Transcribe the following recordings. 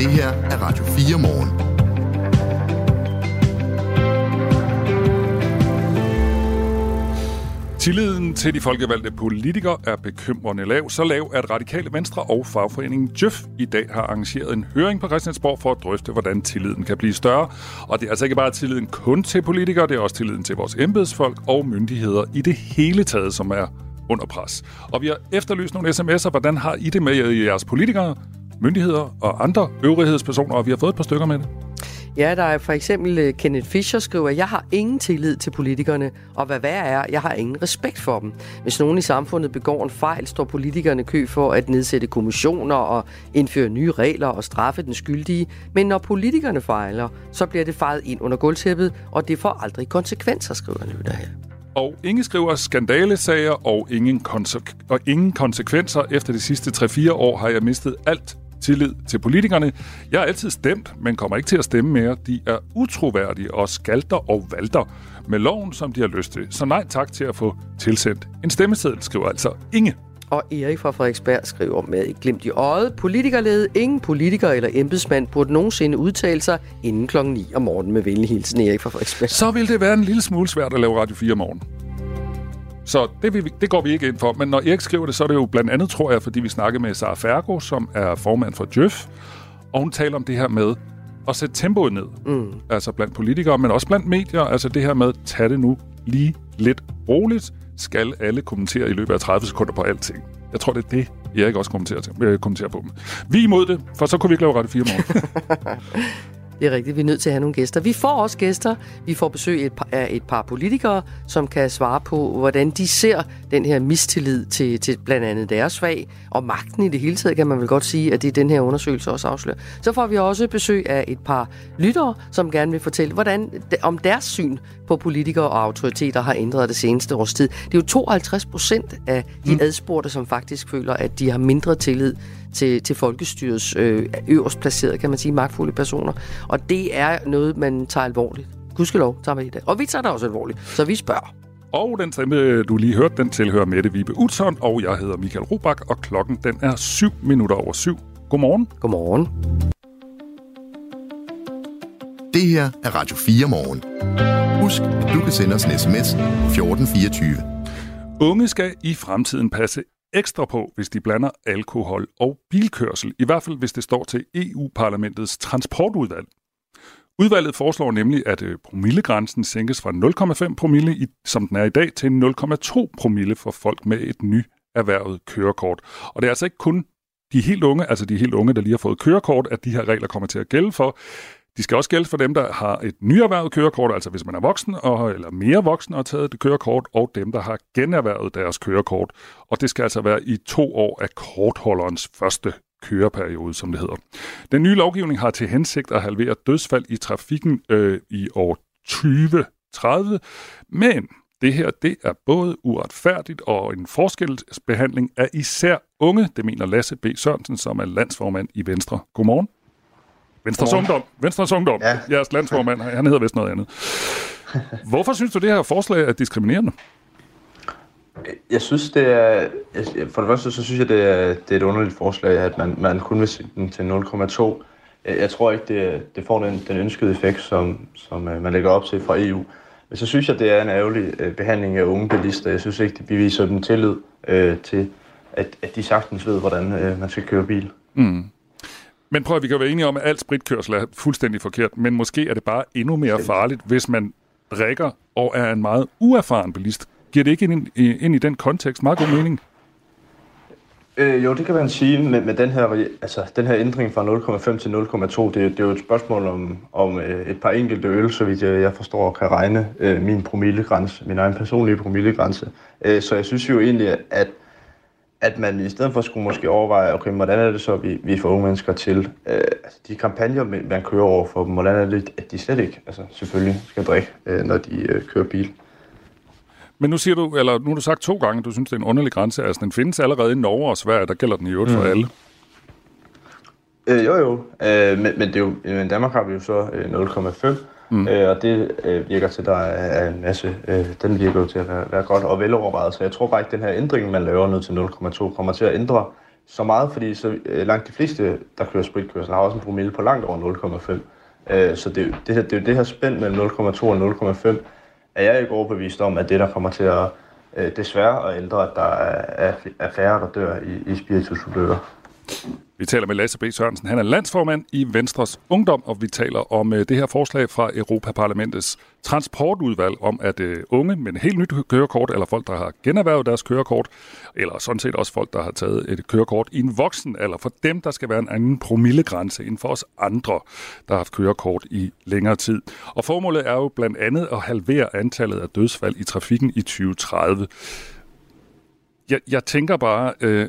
Det her er Radio 4 morgen. Tilliden til de folkevalgte politikere er bekymrende lav, så lav at Radikale Venstre og fagforeningen Jøf i dag har arrangeret en høring på Christiansborg for at drøfte, hvordan tilliden kan blive større. Og det er altså ikke bare tilliden kun til politikere, det er også tilliden til vores embedsfolk og myndigheder i det hele taget, som er under pres. Og vi har efterlyst nogle sms'er, hvordan har I det med jeres politikere, myndigheder og andre øvrighedspersoner, og vi har fået et par stykker med det. Ja, der er for eksempel øh, Kenneth Fischer skriver, jeg har ingen tillid til politikerne, og hvad værre er, jeg har ingen respekt for dem. Hvis nogen i samfundet begår en fejl, står politikerne kø for at nedsætte kommissioner og indføre nye regler og straffe den skyldige. Men når politikerne fejler, så bliver det fejret ind under gulvtæppet, og det får aldrig konsekvenser, skriver Lytter her. Og ingen skriver skandalesager og ingen, konse- og ingen konsekvenser. Efter de sidste 3-4 år har jeg mistet alt tillid til politikerne. Jeg har altid stemt, men kommer ikke til at stemme mere. De er utroværdige og skalter og valter med loven, som de har lyst til. Så nej tak til at få tilsendt en stemmeseddel, skriver altså Inge. Og Erik fra Frederiksberg skriver med et glimt i øjet. Politikerlede, ingen politiker eller embedsmand burde nogensinde udtale sig inden klokken 9 om morgenen med venlig hilsen Erik fra Frederiksberg. Så vil det være en lille smule svært at lave Radio 4 om morgenen. Så det, vi, det går vi ikke ind for. Men når Erik skriver det, så er det jo blandt andet, tror jeg, fordi vi snakkede med Sara Fergo, som er formand for Jøf, og hun taler om det her med at sætte tempoet ned. Mm. Altså blandt politikere, men også blandt medier. Altså det her med, tag det nu lige lidt roligt. Skal alle kommentere i løbet af 30 sekunder på alting. Jeg tror, det er det, Erik også kommenterer, til, øh, kommenterer på dem. Vi er imod det, for så kunne vi ikke lave Radio 4 morgen. Det er rigtigt, vi er nødt til at have nogle gæster. Vi får også gæster. Vi får besøg et par, af et par politikere, som kan svare på, hvordan de ser den her mistillid til, til blandt andet deres fag, og magten i det hele taget, kan man vel godt sige, at det er den her undersøgelse også afslører. Så får vi også besøg af et par lyttere, som gerne vil fortælle, hvordan, om deres syn på politikere og autoriteter har ændret det seneste års tid. Det er jo 52 procent af de mm. adspurgte, som faktisk føler, at de har mindre tillid til, til folkestyrets øh, øverst placerede, kan man sige, magtfulde personer. Og det er noget, man tager alvorligt. Gudskelov tager vi det. Og vi tager det også alvorligt, så vi spørger. Og den stemme, du lige hørte, den tilhører Mette Vibe Utzon, og jeg hedder Michael Robach, og klokken den er 7 minutter over 7. Godmorgen. Godmorgen. Det her er Radio 4 morgen. Husk, at du kan sende os en sms 1424. Unge skal i fremtiden passe ekstra på, hvis de blander alkohol og bilkørsel, i hvert fald hvis det står til EU-parlamentets transportudvalg. Udvalget foreslår nemlig, at øh, promillegrænsen sænkes fra 0,5 promille, i, som den er i dag, til 0,2 promille for folk med et ny erhvervet kørekort. Og det er altså ikke kun de helt unge, altså de helt unge, der lige har fået kørekort, at de her regler kommer til at gælde for. De skal også gælde for dem, der har et nyerhvervet kørekort, altså hvis man er voksen, og, eller mere voksen og har taget det kørekort, og dem, der har generhvervet deres kørekort. Og det skal altså være i to år af kortholderens første køreperiode, som det hedder. Den nye lovgivning har til hensigt at halvere dødsfald i trafikken øh, i år 2030, men det her det er både uretfærdigt og en forskelsbehandling af især unge, det mener Lasse B. Sørensen, som er landsformand i Venstre. Godmorgen. Venstres Ungdom. Venstres Ungdom. Ja. Jeres landsformand, han hedder vist noget andet. Hvorfor synes du, det her forslag er diskriminerende? Jeg synes, det er... For det første, så synes jeg, det er, det er et underligt forslag, at man, man kun vil sætte den til 0,2. Jeg tror ikke, det, det får den, den ønskede effekt, som, som øh, man lægger op til fra EU. Men så synes jeg, det er en ærgerlig øh, behandling af unge bilister. Jeg synes ikke, det beviser dem tillid øh, til, at, at de sagtens ved, hvordan øh, man skal køre bil. Mm. Men prøv at vi kan være enige om, at alt spritkørsel er fuldstændig forkert, men måske er det bare endnu mere farligt, hvis man drikker og er en meget uerfaren bilist. Giver det ikke ind, ind i den kontekst meget god mening? Øh, jo, det kan man sige med, med den, her, altså, den her ændring fra 0,5 til 0,2. Det, det er jo et spørgsmål om, om øh, et par enkelte øl, så vidt jeg, jeg forstår kan regne øh, min promillegrænse, min egen personlige promillegrænse. Øh, så jeg synes jo egentlig, at at man i stedet for skulle måske overveje, okay, hvordan er det så, vi, vi får unge mennesker til, øh, altså de kampagner, man kører over for dem, hvordan er det, at de slet ikke, altså selvfølgelig skal drikke, øh, når de øh, kører bil. Men nu siger du, eller nu har du sagt to gange, at du synes, det er en underlig grænse. Altså, den findes allerede i Norge og Sverige, der gælder den i øvrigt mm. for alle. Øh, jo, jo. Øh, men, men, det er jo, i Danmark har vi jo så øh, 0,5. Mm. Øh, og det øh, virker til, at der er en masse, øh, den virker jo til at være, være godt og velovervejet. Så jeg tror bare ikke, at den her ændring, man laver ned til 0,2, kommer til at ændre så meget, fordi så øh, langt de fleste, der kører spritkørsel, har også en promille på langt over 0,5. Øh, så det, det, her, det er jo det her spænd mellem 0,2 og 0,5, er jeg ikke overbevist om, at det, der kommer til at øh, desværre at ændre, at der er, er færre, der dør i, i spiritusulykker. Vi taler med Lasse B. Sørensen. Han er landsformand i Venstres Ungdom, og vi taler om øh, det her forslag fra Europaparlamentets transportudvalg om, at øh, unge med et helt nyt kørekort, eller folk, der har generhvervet deres kørekort, eller sådan set også folk, der har taget et kørekort i en voksen alder, for dem, der skal være en anden promillegrænse end for os andre, der har haft kørekort i længere tid. Og formålet er jo blandt andet at halvere antallet af dødsfald i trafikken i 2030. Jeg, jeg tænker bare, øh,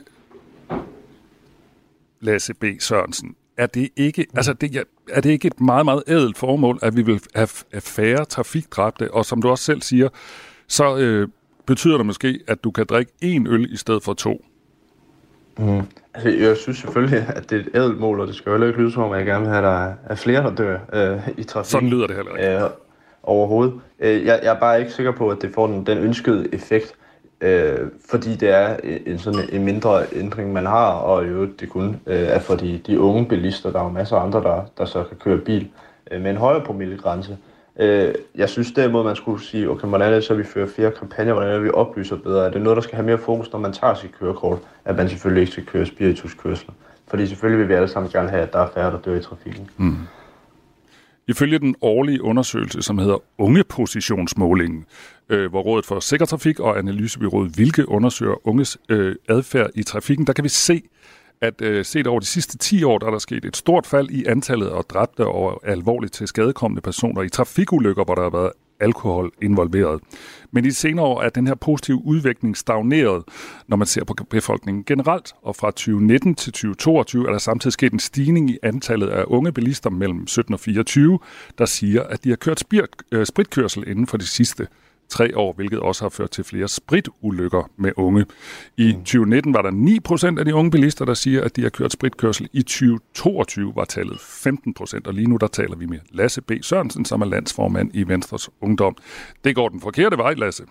Lasse B. Sørensen, er det ikke, altså det, er det ikke et meget, meget ædelt formål, at vi vil have færre trafikdræbte, og som du også selv siger, så øh, betyder det måske, at du kan drikke én øl i stedet for to? Mm. Altså, jeg synes selvfølgelig, at det er et ædelt mål, og det skal jo ikke lyde som om, at jeg gerne vil have, at der er flere, der dør øh, i trafik. Sådan lyder det heller ikke. Øh, overhovedet. Øh, jeg, jeg er bare ikke sikker på, at det får den, den ønskede effekt øh, fordi det er øh, en, sådan øh, en mindre ændring, man har, og jo det kun øh, er for de, de unge bilister. Der er jo masser af andre, der, der så kan køre bil øh, med en højere promillegrænse. Øh, jeg synes derimod, man skulle sige, okay, hvordan er det så, vi fører flere kampagner, hvordan er det, vi oplyser bedre? Er det noget, der skal have mere fokus, når man tager sit kørekort, at man selvfølgelig ikke skal køre spirituskørsler? Fordi selvfølgelig vil vi alle sammen gerne have, at der er færre, der dør i trafikken. Mm. Ifølge den årlige undersøgelse, som hedder Ungepositionsmålingen, øh, hvor Rådet for Sikker Trafik og Analysebyrået Hvilke undersøger unges øh, adfærd i trafikken, der kan vi se, at øh, set over de sidste 10 år, der er der sket et stort fald i antallet af dræbte og alvorligt til skadekommende personer i trafikulykker, hvor der har været alkohol involveret. Men i de senere år er den her positive udvikling stagneret, når man ser på befolkningen generelt. Og fra 2019 til 2022 er der samtidig sket en stigning i antallet af unge bilister mellem 17 og 24, der siger, at de har kørt øh, spritkørsel inden for de sidste tre år, hvilket også har ført til flere spritulykker med unge. I 2019 var der 9 procent af de unge bilister, der siger, at de har kørt spritkørsel. I 2022 var tallet 15 procent, og lige nu der taler vi med Lasse B. Sørensen, som er landsformand i Venstres Ungdom. Det går den forkerte vej, Lasse.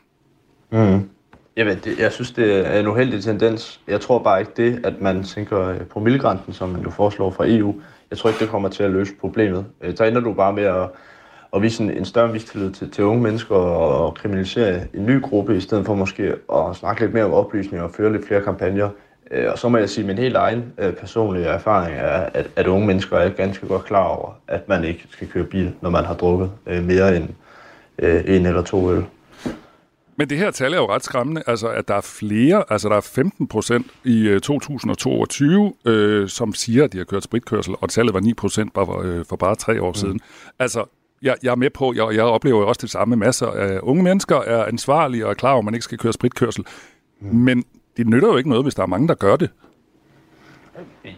Mm. Jamen, det, jeg synes, det er en uheldig tendens. Jeg tror bare ikke det, at man tænker på promillegrænsen, som man jo foreslår fra EU. Jeg tror ikke, det kommer til at løse problemet. Så ender du bare med at og vise en, en større mistillid til, til unge mennesker og, og kriminalisere en ny gruppe, i stedet for måske at snakke lidt mere om oplysning og føre lidt flere kampagner. Øh, og så må jeg sige, at min helt egen øh, personlige erfaring er, at, at unge mennesker er ganske godt klar over, at man ikke skal køre bil, når man har drukket øh, mere end en eller to øl. Men det her tal er jo ret skræmmende, altså at der er flere, altså der er 15 procent i 2022, øh, som siger, at de har kørt spritkørsel, og tallet var 9 procent bare, øh, for bare tre år mm. siden. Altså, jeg, jeg er med på, jeg, jeg oplever jo også det samme. Masser af unge mennesker er ansvarlige og er klar over, at man ikke skal køre spritkørsel. Mm. Men det nytter jo ikke noget, hvis der er mange, der gør det.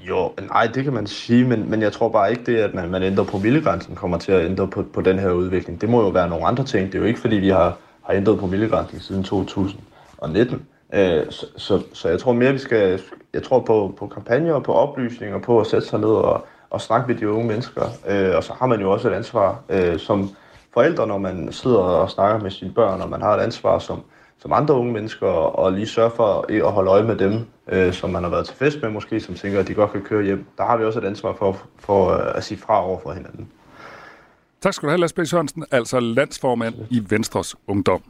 Jo, nej, det kan man sige, men, men jeg tror bare ikke det, at man, man ændrer på milligrænsen, kommer til at ændre på, på den her udvikling. Det må jo være nogle andre ting. Det er jo ikke, fordi vi har, har ændret på milligrænsen siden 2019. Øh, så, så, så jeg tror mere, vi skal... Jeg tror på, på kampagner og på oplysning og på at sætte sig ned og, og snakke med de unge mennesker. Øh, og så har man jo også et ansvar øh, som forældre, når man sidder og snakker med sine børn, og man har et ansvar som, som andre unge mennesker, og lige sørge for at holde øje med dem, øh, som man har været til fest med måske, som tænker, at de godt kan køre hjem. Der har vi også et ansvar for, for øh, at sige fra over for hinanden. Tak skal du have, Lars B. Sørensen, altså landsformand i Venstres Ungdom.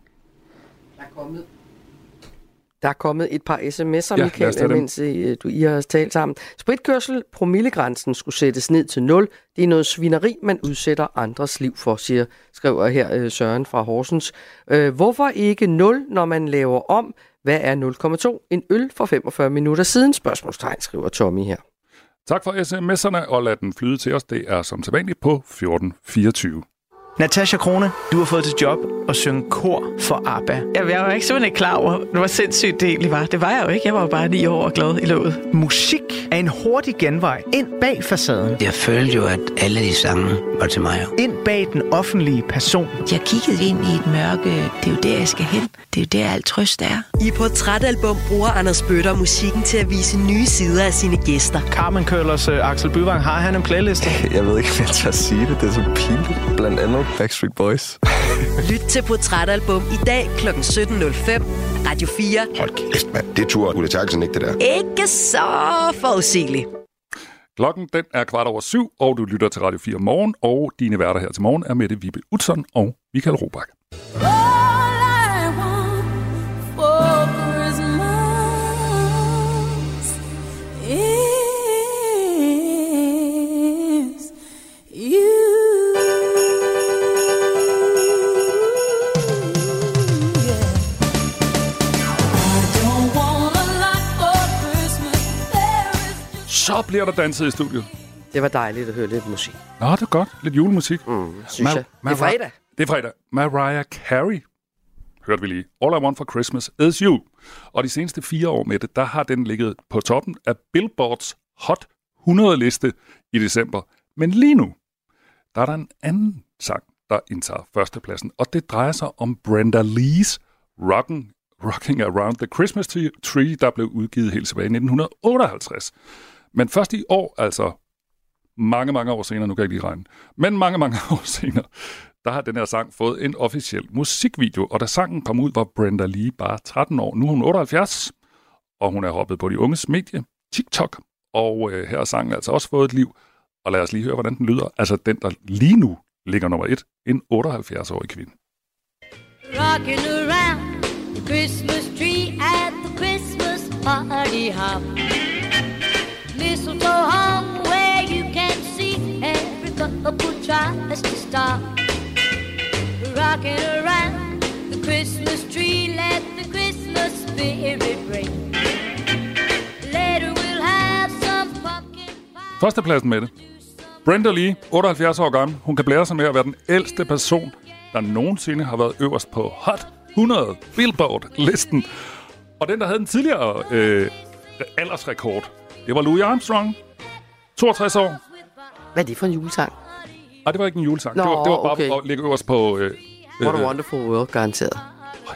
Der er kommet der er kommet et par sms'er, ja, Michael, mens I, du I har talt sammen. Spritkørsel, promillegrænsen skulle sættes ned til 0. Det er noget svineri, man udsætter andres liv for, siger, skriver her øh, Søren fra Horsens. Øh, hvorfor ikke 0, når man laver om? Hvad er 0,2? En øl for 45 minutter siden? Spørgsmålstegn, skriver Tommy her. Tak for sms'erne, og lad den flyde til os. Det er som sædvanligt på 1424. Natasha Krone, du har fået til job at synge kor for ABBA. Jeg, jeg var ikke simpelthen klar over, hvor sindssygt det egentlig var. Det var jeg jo ikke. Jeg var jo bare ni år og glad i låget. Musik er en hurtig genvej ind bag facaden. Jeg følte jo, at alle de sange var til mig. Ind bag den offentlige person. Jeg kiggede ind i et mørke. Det er jo der, jeg skal hen. Det er jo der, alt trøst er. I Portrætalbum bruger Anders Bøtter musikken til at vise nye sider af sine gæster. Carmen Køllers uh, Axel Byvang, har han en playliste? Jeg ved ikke, hvad jeg skal sige det. Det er så pinligt. Blandt andet Backstreet Boys. Lyt til Portrætalbum i dag kl. 17.05. Radio 4. Hold kæft, mand. Det tror Ulla Terkelsen ikke, det der. Ikke så forudsigeligt. Klokken den er kvart over syv, og du lytter til Radio 4 morgen, og dine værter her til morgen er Mette Vibe Utzon og Michael Robach. Så bliver der danset i studiet. Det var dejligt at høre lidt musik. Nå, det er godt. Lidt julemusik. Mm, synes Ma- jeg. Det er fredag. Det er fredag. Mariah Carey, hørte vi lige. All I Want for Christmas is You. Og de seneste fire år med det, der har den ligget på toppen af Billboards Hot 100-liste i december. Men lige nu, der er der en anden sang, der indtager førstepladsen, og det drejer sig om Brenda Lees Rockin', Rocking Around the Christmas Tree, der blev udgivet helt tilbage i 1958. Men først i år, altså mange, mange år senere, nu kan jeg ikke lige regne, men mange, mange år senere, der har den her sang fået en officiel musikvideo, og da sangen kom ud, var Brenda Lee bare 13 år. Nu er hun 78, og hun er hoppet på de unges medie, TikTok, og øh, her har sangen altså også fået et liv. Og lad os lige høre, hvordan den lyder. Altså den, der lige nu ligger nummer et, en 78-årig kvinde. Rocking around the Christmas tree at the Christmas party hop. Mistletoe hung where you can see every couple tries to stop. Rocking around the Christmas tree, let the Christmas spirit ring. Later we'll have some pumpkin pie. Førstepladsen med det. Brenda Lee, 78 år gammel. Hun kan blære sig med at være den ældste person, der nogensinde har været øverst på Hot 100 Billboard-listen. Og den, der havde den tidligere øh, aldersrekord, det var Louis Armstrong. 62 år. Hvad er det for en julesang? Nej, det var ikke en julesang. Nå, det, var, det var bare okay. at ligge øverst på... Øh, What a øh, wonderful world, garanteret.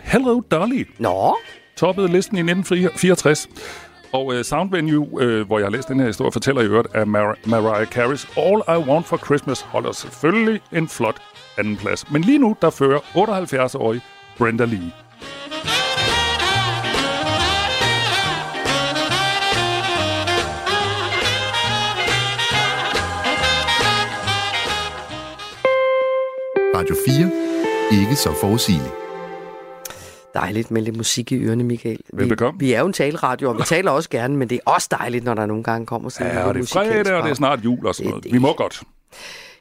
Hello Dolly. Nå. Toppede listen i 1964. Og øh, Soundvenue, øh, hvor jeg har læst den her historie, fortæller i øvrigt, at Mar- Mariah Carey's All I Want for Christmas holder selvfølgelig en flot anden plads. Men lige nu, der fører 78-årige Brenda Lee. Radio 4. Ikke så forudsigeligt. Dejligt med lidt musik i ørerne, Michael. Vi, Velbekomme. vi er jo en taleradio, og vi taler også gerne, men det er også dejligt, når der nogle gange kommer sådan Ja, og det er fredag, og det er snart jul og sådan Det noget. det. Vi må godt.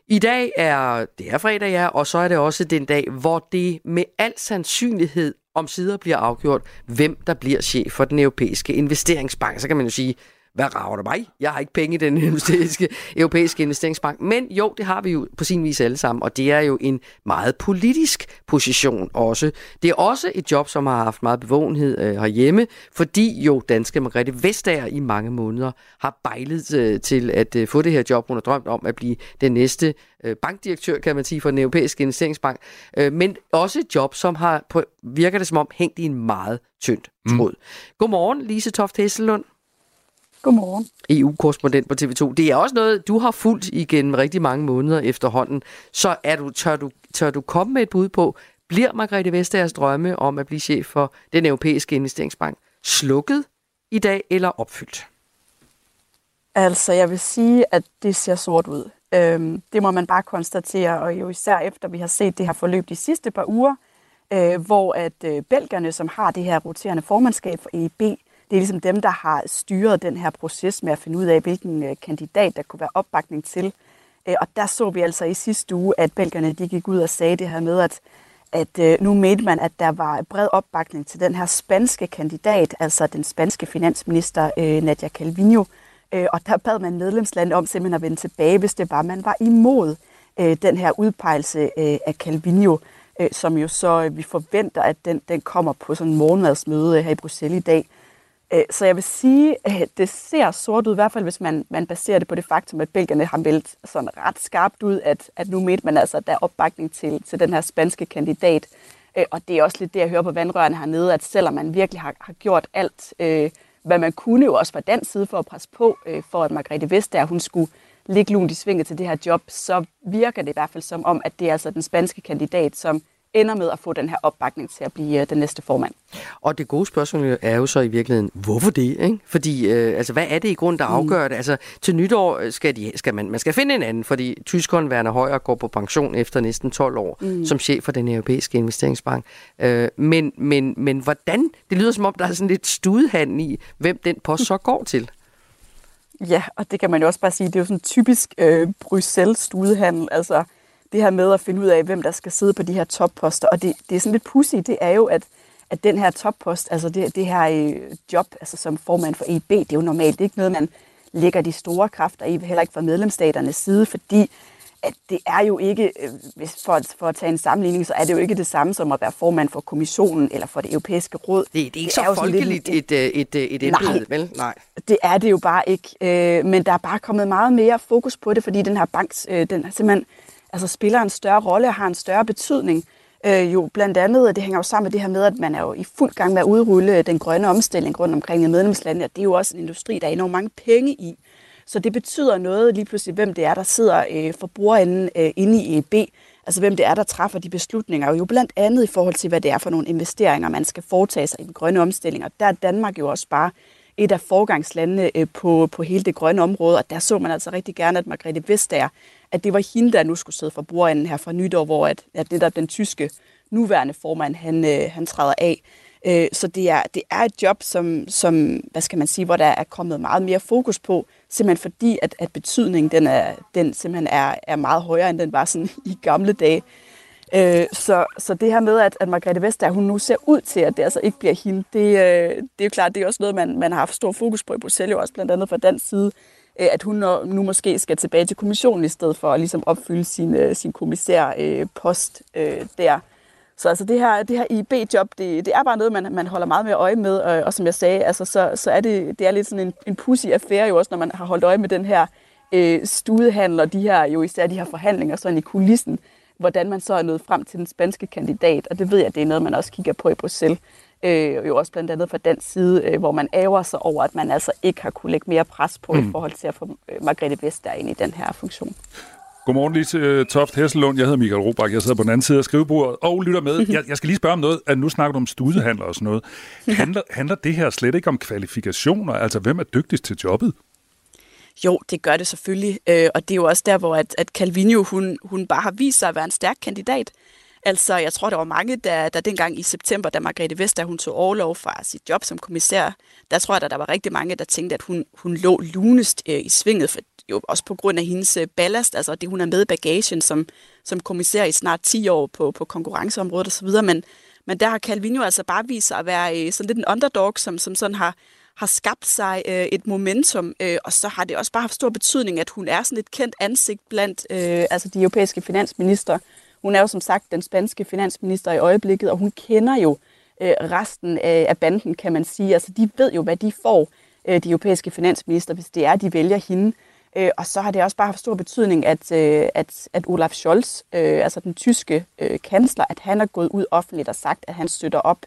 I dag er, det er fredag, ja, og så er det også den dag, hvor det med al sandsynlighed om sider bliver afgjort, hvem der bliver chef for den europæiske investeringsbank. Så kan man jo sige, hvad rager det mig? Jeg har ikke penge i den europæiske, europæiske investeringsbank. Men jo, det har vi jo på sin vis alle sammen, og det er jo en meget politisk position også. Det er også et job, som har haft meget bevågenhed øh, herhjemme, fordi jo danske Margrethe Vestager i mange måneder har bejlet øh, til at øh, få det her job. Hun har drømt om at blive den næste øh, bankdirektør, kan man sige, for den europæiske investeringsbank. Øh, men også et job, som har, på, virker det som om, hængt i en meget tyndt tråd. Mm. Godmorgen, Lise Toft Hesselund. Godmorgen. EU-korrespondent på TV2. Det er også noget, du har fulgt igennem rigtig mange måneder efterhånden. Så er du, tør, du, tør du komme med et bud på, bliver Margrethe Vestagers drømme om at blive chef for den europæiske investeringsbank slukket i dag eller opfyldt? Altså, jeg vil sige, at det ser sort ud. Øhm, det må man bare konstatere, og jo især efter vi har set det her forløb de sidste par uger, øh, hvor at øh, belgerne, som har det her roterende formandskab for EIB, det er ligesom dem, der har styret den her proces med at finde ud af, hvilken øh, kandidat der kunne være opbakning til. Øh, og der så vi altså i sidste uge, at belgerne de gik ud og sagde det her med, at, at øh, nu mente man, at der var bred opbakning til den her spanske kandidat, altså den spanske finansminister Nadia Calvino. Og der bad man medlemslandet om simpelthen at vende tilbage, hvis det var, man var imod den her udpegelse af Calvino, som jo så vi forventer, at den, den kommer på sådan en morgenmadsmøde her i Bruxelles i dag. Øh, så jeg vil sige, at det ser sort ud, i hvert fald hvis man, man baserer det på det faktum, at belgierne har meldt sådan ret skarpt ud, at, at nu mente man altså, at der er opbakning til, til den her spanske kandidat. Øh, og det er også lidt det, jeg hører på vandrørene hernede, at selvom man virkelig har, har gjort alt, øh, hvad man kunne jo også fra den side for at presse på, øh, for at Margrethe Vestager, hun skulle ligge lunt i svinget til det her job, så virker det i hvert fald som om, at det er altså den spanske kandidat, som ender med at få den her opbakning til at blive øh, den næste formand. Og det gode spørgsmål er jo så i virkeligheden, hvorfor det? Ikke? Fordi, øh, altså, hvad er det i grund, der afgør det? Altså, til nytår skal, de, skal man, man skal finde en anden, fordi tyskeren Werner Højer går på pension efter næsten 12 år mm. som chef for den europæiske investeringsbank. Øh, men, men, men hvordan? Det lyder som om, der er sådan lidt studehand i, hvem den post så går til. Ja, og det kan man jo også bare sige, det er jo sådan typisk øh, Bruxelles-studehandel, altså det her med at finde ud af, hvem der skal sidde på de her topposter. Og det, det er sådan lidt pudsigt, det er jo, at, at den her toppost, altså det, det her øh, job, altså som formand for EB, det er jo normalt ikke noget, man lægger de store kræfter i, heller ikke fra medlemsstaternes side, fordi at det er jo ikke, øh, hvis for, for at tage en sammenligning, så er det jo ikke det samme som at være formand for kommissionen eller for det europæiske råd. Det, det er ikke det så er folkeligt et, et, et, et embede, vel? Nej. Det er det jo bare ikke. Øh, men der er bare kommet meget mere fokus på det, fordi den her bank, øh, den simpelthen altså spiller en større rolle og har en større betydning. Øh, jo blandt andet, og det hænger jo sammen med det her med, at man er jo i fuld gang med at udrulle den grønne omstilling rundt omkring i medlemslandene, og det er jo også en industri, der er enormt mange penge i. Så det betyder noget lige pludselig, hvem det er, der sidder øh, for brugerenden øh, inde i EB, altså hvem det er, der træffer de beslutninger, og jo blandt andet i forhold til, hvad det er for nogle investeringer, man skal foretage sig i den grønne omstilling. Og der er Danmark jo også bare et af forgangslandene øh, på, på hele det grønne område, og der så man altså rigtig gerne, at Margrethe Vestager, at det var hende, der nu skulle sidde for bordenden her fra nytår, hvor at, at det der den tyske nuværende formand, han, øh, han træder af. Øh, så det er, det er et job, som, som, hvad skal man sige, hvor der er kommet meget mere fokus på, simpelthen fordi, at, at betydningen den er, den simpelthen er, er meget højere, end den var sådan i gamle dage. Øh, så, så det her med, at, at Margrethe Vestager, hun nu ser ud til, at det altså ikke bliver hende, det, øh, det er jo klart, det er også noget, man, man har haft stor fokus på i Bruxelles, jo også blandt andet fra dansk side, øh, at hun nu måske skal tilbage til kommissionen i stedet for at ligesom opfylde sin, øh, sin kommissærpost øh, øh der. Så altså det her, det her IB-job, det, det er bare noget, man, man holder meget mere øje med, og, og som jeg sagde, altså så, så er det, det er lidt sådan en, en pussy affære jo også, når man har holdt øje med den her øh, studehandel, og de her, jo især de her forhandlinger sådan i kulissen, hvordan man så er nået frem til den spanske kandidat, og det ved jeg, det er noget, man også kigger på i Bruxelles, øh, jo også blandt andet fra den side, øh, hvor man æver sig over, at man altså ikke har kunne lægge mere pres på mm. i forhold til at få øh, Margrethe Vestager ind i den her funktion. Godmorgen lige til øh, Toft Hesselund. Jeg hedder Michael Robach. Jeg sidder på den anden side af skrivebordet og lytter med. Jeg, jeg skal lige spørge om noget. At nu snakker du om studehandler og sådan noget. Handler, handler det her slet ikke om kvalifikationer? Altså, hvem er dygtigst til jobbet? Jo, det gør det selvfølgelig. Øh, og det er jo også der, hvor at, at Calvino, hun, hun bare har vist sig at være en stærk kandidat. Altså, jeg tror, der var mange, der, der dengang i september, da Margrethe Vestager hun tog overlov fra sit job som kommissær, der tror jeg, der, der var rigtig mange, der tænkte, at hun, hun lå lunest øh, i svinget, for, jo også på grund af hendes øh, ballast, altså det, hun har med i bagagen som, som kommissær i snart 10 år på, på konkurrenceområdet osv., men, men der har Calvino altså bare vist sig at være øh, sådan lidt en underdog, som, som sådan har, har skabt sig øh, et momentum, øh, og så har det også bare haft stor betydning, at hun er sådan et kendt ansigt blandt øh, altså de europæiske finansminister. Hun er jo som sagt den spanske finansminister i øjeblikket, og hun kender jo øh, resten af, af banden, kan man sige. Altså de ved jo, hvad de får, øh, de europæiske finansminister, hvis det er, de vælger hende. Øh, og så har det også bare haft stor betydning, at, øh, at, at Olaf Scholz, øh, altså den tyske øh, kansler, at han er gået ud offentligt og sagt, at han støtter op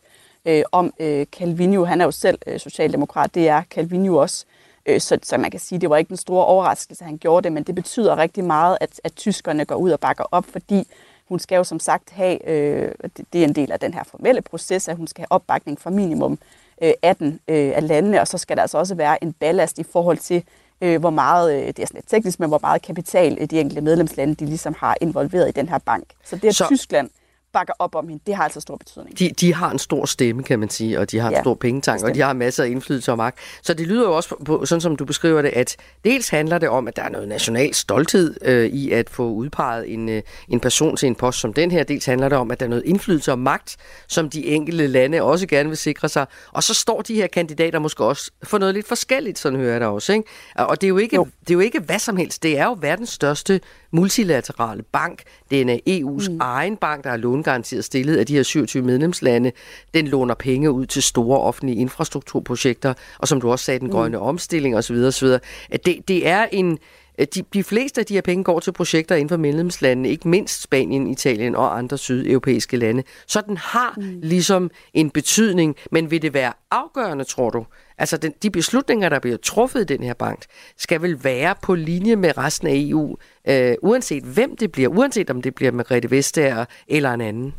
øh, om øh, Calvino. Han er jo selv øh, socialdemokrat, det er Calvino også. Øh, så, så man kan sige, det var ikke den store overraskelse, at han gjorde det, men det betyder rigtig meget, at, at tyskerne går ud og bakker op, fordi hun skal jo som sagt have, øh, det, det er en del af den her formelle proces, at hun skal have opbakning fra minimum øh, 18 øh, af landene, og så skal der altså også være en ballast i forhold til, øh, hvor meget, øh, det er sådan lidt teknisk, men hvor meget kapital øh, de enkelte medlemslande, de ligesom har involveret i den her bank. Så det er så... Tyskland, bakker op om hende, det har altså stor betydning. De, de har en stor stemme, kan man sige, og de har en ja, stor pengetank, og de har masser af indflydelse og magt. Så det lyder jo også, på, sådan som du beskriver det, at dels handler det om, at der er noget national stolthed øh, i at få udpeget en, øh, en person til en post som den her. Dels handler det om, at der er noget indflydelse og magt, som de enkelte lande også gerne vil sikre sig. Og så står de her kandidater måske også for noget lidt forskelligt, sådan hører jeg da også. Ikke? Og det er, jo ikke, jo. det er jo ikke hvad som helst. Det er jo verdens største multilaterale bank. Den er EU's mm. egen bank, der er lånegaranteret stillet af de her 27 medlemslande. Den låner penge ud til store offentlige infrastrukturprojekter, og som du også sagde, den mm. grønne mm. omstilling osv. osv. Det, det er en... De, de fleste af de her penge går til projekter inden for medlemslandene, ikke mindst Spanien, Italien og andre sydeuropæiske lande. Så den har mm. ligesom en betydning, men vil det være afgørende, tror du, Altså den, de beslutninger, der bliver truffet i den her bank, skal vel være på linje med resten af EU, øh, uanset hvem det bliver, uanset om det bliver Margrethe Vestager eller en anden.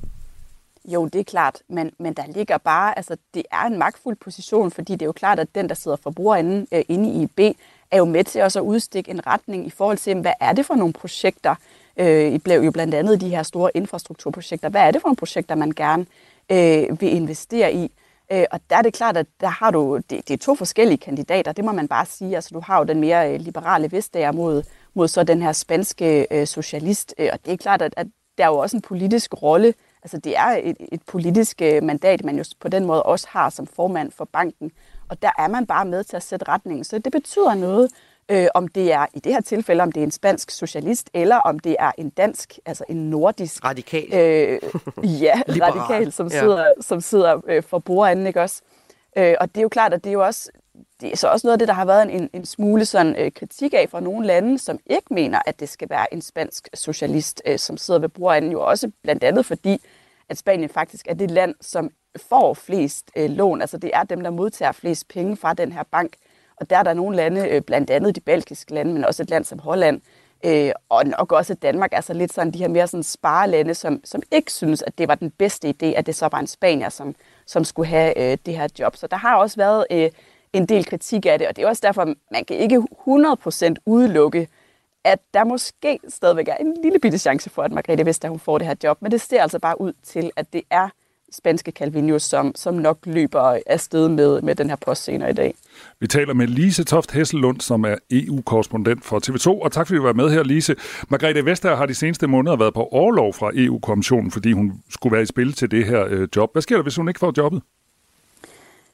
Jo, det er klart, men, men der ligger bare, altså det er en magtfuld position, fordi det er jo klart, at den, der sidder for øh, inde i IB, er jo med til også at udstikke en retning i forhold til, hvad er det for nogle projekter, øh, I blev jo blandt andet de her store infrastrukturprojekter, hvad er det for nogle projekter, man gerne øh, vil investere i? Øh, og der er det klart, at der har du, det, det er to forskellige kandidater, det må man bare sige. Altså du har jo den mere øh, liberale Vestager mod, mod så den her spanske øh, socialist, øh, og det er klart, at, at der er jo også en politisk rolle, altså det er et, et politisk øh, mandat, man jo på den måde også har som formand for banken, og der er man bare med til at sætte retningen. Så det betyder noget, øh, om det er i det her tilfælde, om det er en spansk socialist, eller om det er en dansk, altså en nordisk... Radikal. Øh, ja, radikal, som Ja. sidder, som sidder øh, for bordenden, ikke også? Øh, og det er jo klart, at det er jo også, det er så også noget af det, der har været en, en smule sådan, øh, kritik af fra nogle lande, som ikke mener, at det skal være en spansk socialist, øh, som sidder ved bordenden, jo også blandt andet fordi, at Spanien faktisk er det land, som får flest øh, lån. Altså det er dem, der modtager flest penge fra den her bank. Og der er der nogle lande, øh, blandt andet de baltiske lande, men også et land som Holland, øh, og nok også Danmark, altså lidt sådan de her mere sådan sparelande, som, som ikke synes, at det var den bedste idé, at det så var en spanier, som, som skulle have øh, det her job. Så der har også været øh, en del kritik af det, og det er også derfor, man kan ikke 100% udelukke, at der måske stadigvæk er en lille bitte chance for, at Margrethe Vestager hun får det her job. Men det ser altså bare ud til, at det er spanske Calvino, som, som nok løber afsted med, med den her post senere i dag. Vi taler med Lise Toft Hesselund, som er EU-korrespondent for TV2. Og tak fordi du var med her, Lise. Margrethe Vestager har de seneste måneder været på overlov fra EU-kommissionen, fordi hun skulle være i spil til det her øh, job. Hvad sker der, hvis hun ikke får jobbet?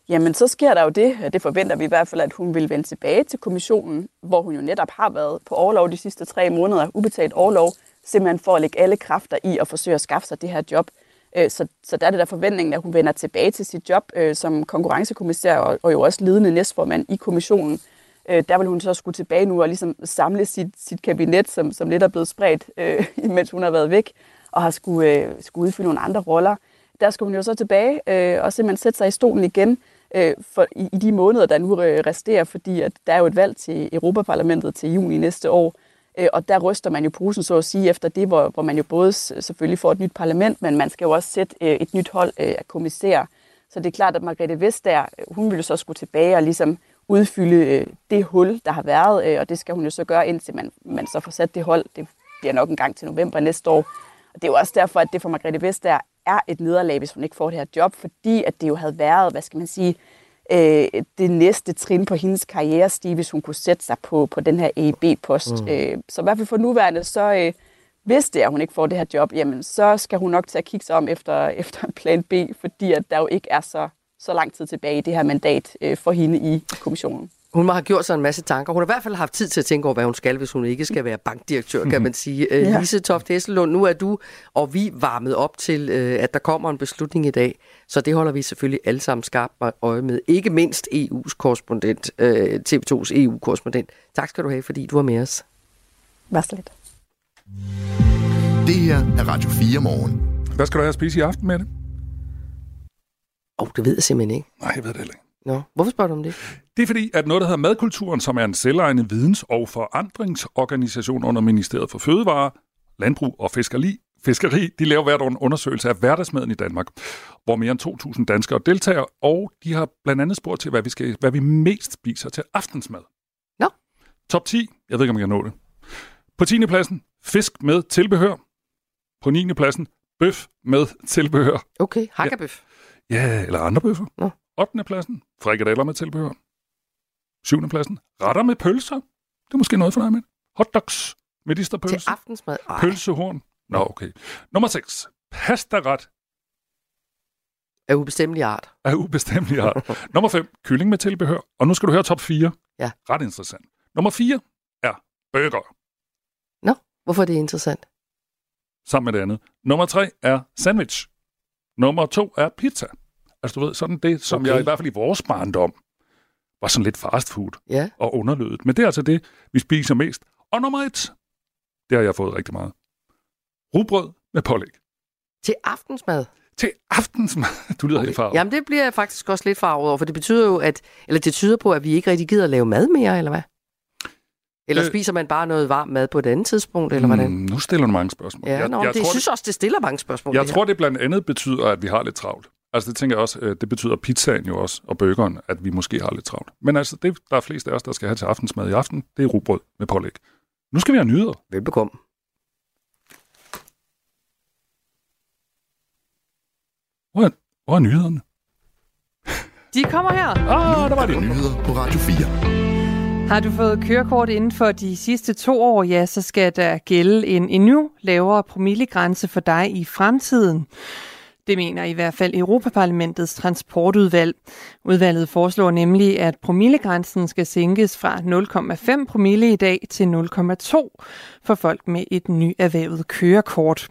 Jamen, så sker der jo det, og det forventer vi i hvert fald, at hun vil vende tilbage til kommissionen, hvor hun jo netop har været på overlov de sidste tre måneder, ubetalt overlov, simpelthen for at lægge alle kræfter i at forsøge at skaffe sig det her job. Øh, så, så der er det der forventningen, at hun vender tilbage til sit job øh, som konkurrencekommissær og, og jo også ledende næstformand i kommissionen. Øh, Der vil hun så skulle tilbage nu og ligesom samle sit, sit kabinet, som, som lidt er blevet spredt, øh, mens hun har været væk og har skulle, øh, skulle udfylde nogle andre roller. Der skal hun jo så tilbage øh, og simpelthen sætte sig i stolen igen øh, for, i, i de måneder, der nu øh, resterer, fordi at der er jo et valg til Europaparlamentet til juni næste år. Øh, og der ryster man jo posen, så at sige, efter det, hvor, hvor man jo både selvfølgelig får et nyt parlament, men man skal jo også sætte øh, et nyt hold øh, af kommissærer. Så det er klart, at Margrethe Vestager, hun vil jo så skulle tilbage og ligesom udfylde det hul, der har været, og det skal hun jo så gøre, indtil man, man så får sat det hold. Det bliver nok en gang til november næste år. Og det er jo også derfor, at det for Margrethe Vestager er et nederlag, hvis hun ikke får det her job, fordi at det jo havde været, hvad skal man sige, øh, det næste trin på hendes karrierestige, hvis hun kunne sætte sig på, på den her EIB-post. Mm. Øh, så i hvert fald for nuværende, så øh, hvis det er, at hun ikke får det her job, jamen så skal hun nok til at kigge sig om efter, efter en plan B, fordi at der jo ikke er så, så lang tid tilbage i det her mandat øh, for hende i kommissionen. Hun må have gjort sig en masse tanker. Hun har i hvert fald haft tid til at tænke over, hvad hun skal, hvis hun ikke skal være bankdirektør, kan man sige. Ja. Ja. Lise Toft Hesselund, nu er du og vi varmet op til, øh, at der kommer en beslutning i dag. Så det holder vi selvfølgelig alle sammen skarpt øje med. Ikke mindst EU's korrespondent, øh, TV2's EU-korrespondent. Tak skal du have, fordi du var med os. Vær så lidt. Det her er Radio 4 morgen. Hvad skal du have at spise i aften med det? Åh, oh, det ved jeg simpelthen ikke. Nej, jeg ved det heller ikke. Nå, hvorfor spørger du om det? Det er fordi, at noget, der hedder Madkulturen, som er en selvejende videns- og forandringsorganisation under Ministeriet for Fødevare, Landbrug og Fiskeri, Fiskeri, de laver hvert år en undersøgelse af hverdagsmaden i Danmark, hvor mere end 2.000 danskere deltager, og de har blandt andet spurgt til, hvad vi, skal, hvad vi mest spiser til aftensmad. Nå. Top 10, jeg ved ikke, om jeg kan nå det. På 10. pladsen, fisk med tilbehør. På 9. pladsen, bøf med tilbehør. Okay, hakkebøf. Ja, eller andre bøffer. Nå. 8. pladsen, frikadeller med tilbehør. 7. pladsen, retter med pølser. Det er måske noget for dig med. Hotdogs, medisterpølse. Til aftensmad. Ej. Pølsehorn. Nå, okay. Nummer 6. Pastaret Af ubestemmelig art. af ubestemmelig art. Nummer 5. Kylling med tilbehør. Og nu skal du høre top 4. Ja. Ret interessant. Nummer 4 er burger, Nå, hvorfor er det interessant? sammen med det andet. Nummer 3 er sandwich. Nummer 2 er pizza. Altså du ved, sådan det, som Okay. jeg i hvert fald i vores barndom var sådan lidt fast food Ja. og underlødet. Men det er altså det, vi spiser mest. Og nummer 1, det har jeg fået rigtig meget. Rugbrød med pålæg. Til aftensmad. Til aftensmad. Du lyder okay. helt farvet. Jamen, det bliver jeg faktisk også lidt farvet over, for det betyder jo, at, eller det tyder på, at vi ikke rigtig gider at lave mad mere, eller hvad? Eller Øh. spiser man bare noget varm mad på et andet tidspunkt, eller hvordan? Mm, nu stiller du mange spørgsmål. Ja, jeg, nå, jeg det, tror, synes også, det stiller mange spørgsmål. Jeg det tror, det blandt andet betyder, at vi har lidt travlt. Altså det tænker jeg også, øh, det betyder pizzaen jo også, og burgeren, at vi måske har lidt travlt. Men altså, det der er flest af os, der skal have til aftensmad i aften, det er rugbrød med pålæg. Nu skal vi have nyheder. Velbekomme. Hvor er, hvor er nyhederne? De kommer her. Ah, der var de. Nyheder på Radio 4. Har du fået kørekort inden for de sidste to år, ja, så skal der gælde en endnu lavere promillegrænse for dig i fremtiden. Det mener i hvert fald Europaparlamentets transportudvalg. Udvalget foreslår nemlig, at promillegrænsen skal sænkes fra 0,5 promille i dag til 0,2 for folk med et nyerhvervet kørekort.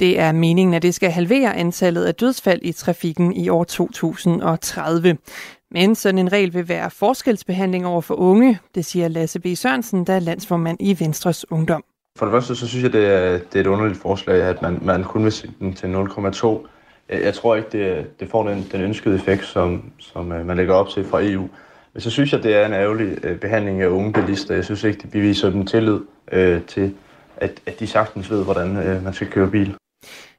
Det er meningen, at det skal halvere antallet af dødsfald i trafikken i år 2030. Men sådan en regel vil være forskelsbehandling over for unge, det siger Lasse B. Sørensen, der er landsformand i Venstres Ungdom. For det første, så synes jeg, det er, det er et underligt forslag, at man, man kun vil sætte den til 0,2. Jeg, jeg tror ikke, det, det får den, den ønskede effekt, som, som øh, man lægger op til fra EU. Men så synes jeg, det er en ærgerlig øh, behandling af unge bilister. Jeg synes ikke, det beviser dem tillid øh, til, at, at de sagtens ved, hvordan øh, man skal køre bil.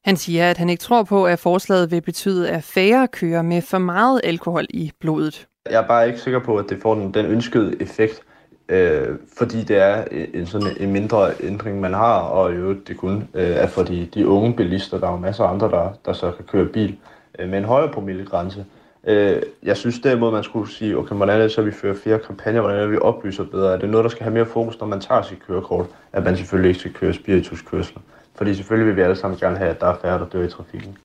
Han siger, at han ikke tror på, at forslaget vil betyde, at færre kører med for meget alkohol i blodet. Jeg er bare ikke sikker på, at det får den, den ønskede effekt, øh, fordi det er en, sådan en mindre ændring, man har, og jo det kun øh, er for de, de unge bilister. Der er jo masser af andre, der, der så kan køre bil øh, med en højere promillegrænse. Øh, jeg synes derimod, man skulle sige, okay, hvordan er det så, at vi fører flere kampagner, hvordan er det, vi oplyser bedre? Er det noget, der skal have mere fokus, når man tager sit kørekort, at man selvfølgelig ikke skal køre spirituskørsel? Fordi selvfølgelig vil vi alle sammen gerne have, at der er færre, der dør i trafikken.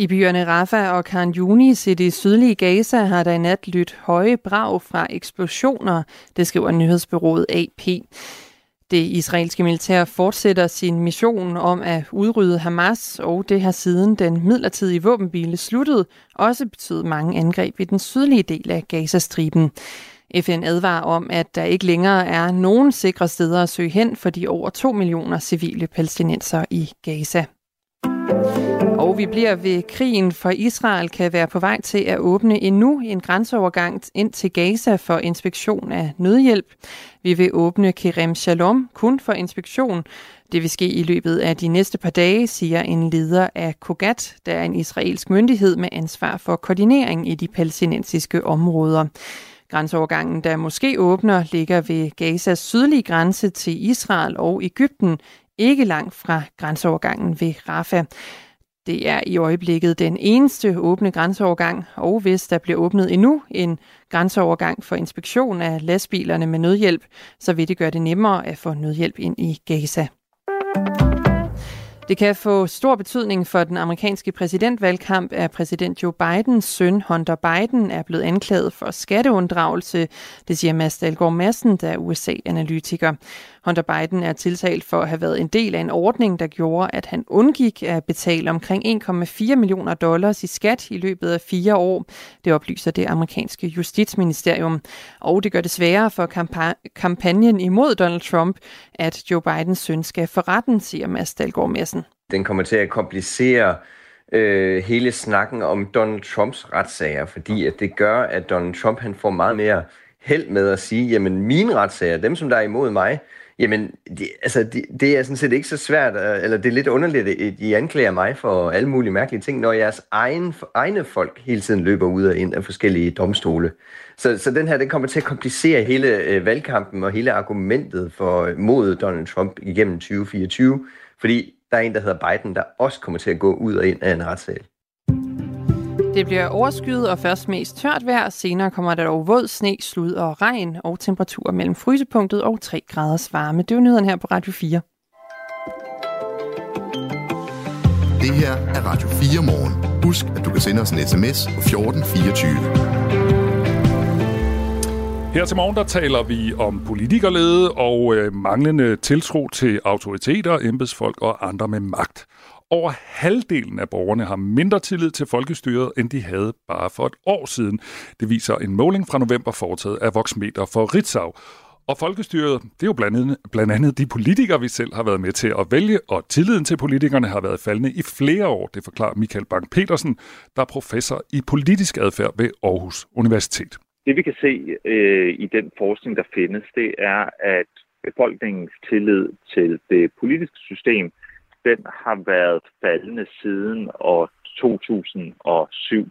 I byerne Rafah og Khan Yunis i det sydlige Gaza har der i nat lyttet høje brag fra eksplosioner, det skriver nyhedsbyrået AP. Det israelske militær fortsætter sin mission om at udrydde Hamas, og det har siden den midlertidige våbenbile sluttede også betydet mange angreb i den sydlige del af Gazastriben. FN advarer om, at der ikke længere er nogen sikre steder at søge hen for de over 2 millioner civile palæstinenser i Gaza. Og vi bliver ved krigen, for Israel kan være på vej til at åbne endnu en grænseovergang ind til Gaza for inspektion af nødhjælp. Vi vil åbne Kerem Shalom kun for inspektion. Det vil ske i løbet af de næste par dage, siger en leder af Kogat, der er en israelsk myndighed med ansvar for koordinering i de palæstinensiske områder. Grænseovergangen, der måske åbner, ligger ved Gazas sydlige grænse til Israel og Ægypten, ikke langt fra grænseovergangen ved Rafah. Det er i øjeblikket den eneste åbne grænseovergang, og hvis der bliver åbnet endnu en grænseovergang for inspektion af lastbilerne med nødhjælp, så vil det gøre det nemmere at få nødhjælp ind i Gaza. Det kan få stor betydning for den amerikanske præsidentvalgkamp, at præsident Joe Bidens søn Hunter Biden er blevet anklaget for skatteunddragelse. Det siger Mads Dahlgaard Madsen, der er USA-analytiker. Hunter Biden er tiltalt for at have været en del af en ordning, der gjorde, at han undgik at betale omkring 1,4 millioner dollars i skat i løbet af fire år. Det oplyser det amerikanske justitsministerium. Og det gør det sværere for kampa- kampagnen imod Donald Trump, at Joe Bidens søn skal for retten, siger Mads Dahlgaard Madsen. Den kommer til at komplicere øh, hele snakken om Donald Trumps retssager, fordi at det gør, at Donald Trump han får meget mere held med at sige, jamen mine retssager, dem som der er imod mig, jamen det, altså, det, det er sådan set ikke så svært, øh, eller det er lidt underligt, at I anklager mig for alle mulige mærkelige ting, når jeres egen, egne folk hele tiden løber ud og ind af forskellige domstole. Så, så den her, den kommer til at komplicere hele øh, valgkampen og hele argumentet for øh, mod Donald Trump igennem 2024, fordi der er en, der hedder Biden, der også kommer til at gå ud og ind af en retssal. Det bliver overskyet og først mest tørt vejr. Senere kommer der dog våd sne, slud og regn og temperaturer mellem frysepunktet og 3 graders varme. Det er jo nyheden her på Radio 4. Det her er Radio 4 morgen. Husk, at du kan sende os en sms på 1424. Her til morgen der taler vi om politikerlede og øh, manglende tiltro til autoriteter, embedsfolk og andre med magt. Over halvdelen af borgerne har mindre tillid til folkestyret, end de havde bare for et år siden. Det viser en måling fra november foretaget af Voxmeter for Ritzau. Og folkestyret, det er jo blandt andet, blandt andet de politikere, vi selv har været med til at vælge, og tilliden til politikerne har været faldende i flere år, det forklarer Michael Bang-Petersen, der er professor i politisk adfærd ved Aarhus Universitet. det vi kan se øh, i den forskning, der findes, det er, at befolkningens tillid til det politiske system, den har været faldende siden år 2007.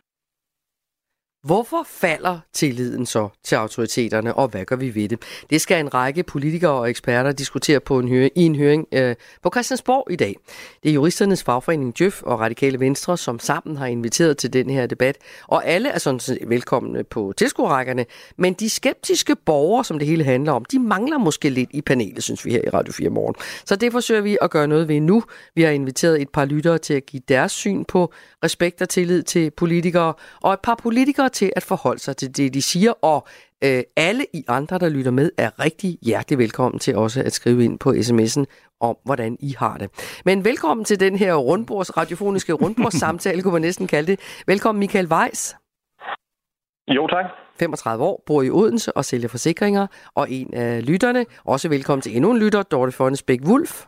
Hvorfor falder tilliden så til autoriteterne, og hvad gør vi ved det? Det skal en række politikere og eksperter diskutere på en høring, i en høring øh, på Christiansborg i dag. Det er juristernes fagforening Djøf og Radikale Venstre, som sammen har inviteret til den her debat. Og alle er sådan set velkomne på tilskuerrækkerne, men de skeptiske borgere, som det hele handler om, de mangler måske lidt i panelet, synes vi her i Radio 4 Morgen. Så det forsøger vi at gøre noget ved nu. Vi har inviteret et par lyttere til at give deres syn på respekt og tillid til politikere, og et par politikere til at forholde sig til det, de siger, og øh, alle I andre, der lytter med, er rigtig hjertelig velkommen til også at skrive ind på sms'en om, hvordan I har det. Men velkommen til den her rundbords, radiofoniske rundbordssamtale, kunne man næsten kalde det. Velkommen Michael Weiss. Jo, tak. 35 år, bor i Odense og sælger forsikringer, og en af lytterne. Også velkommen til endnu en lytter, Dorte Fonnesbæk Wulf.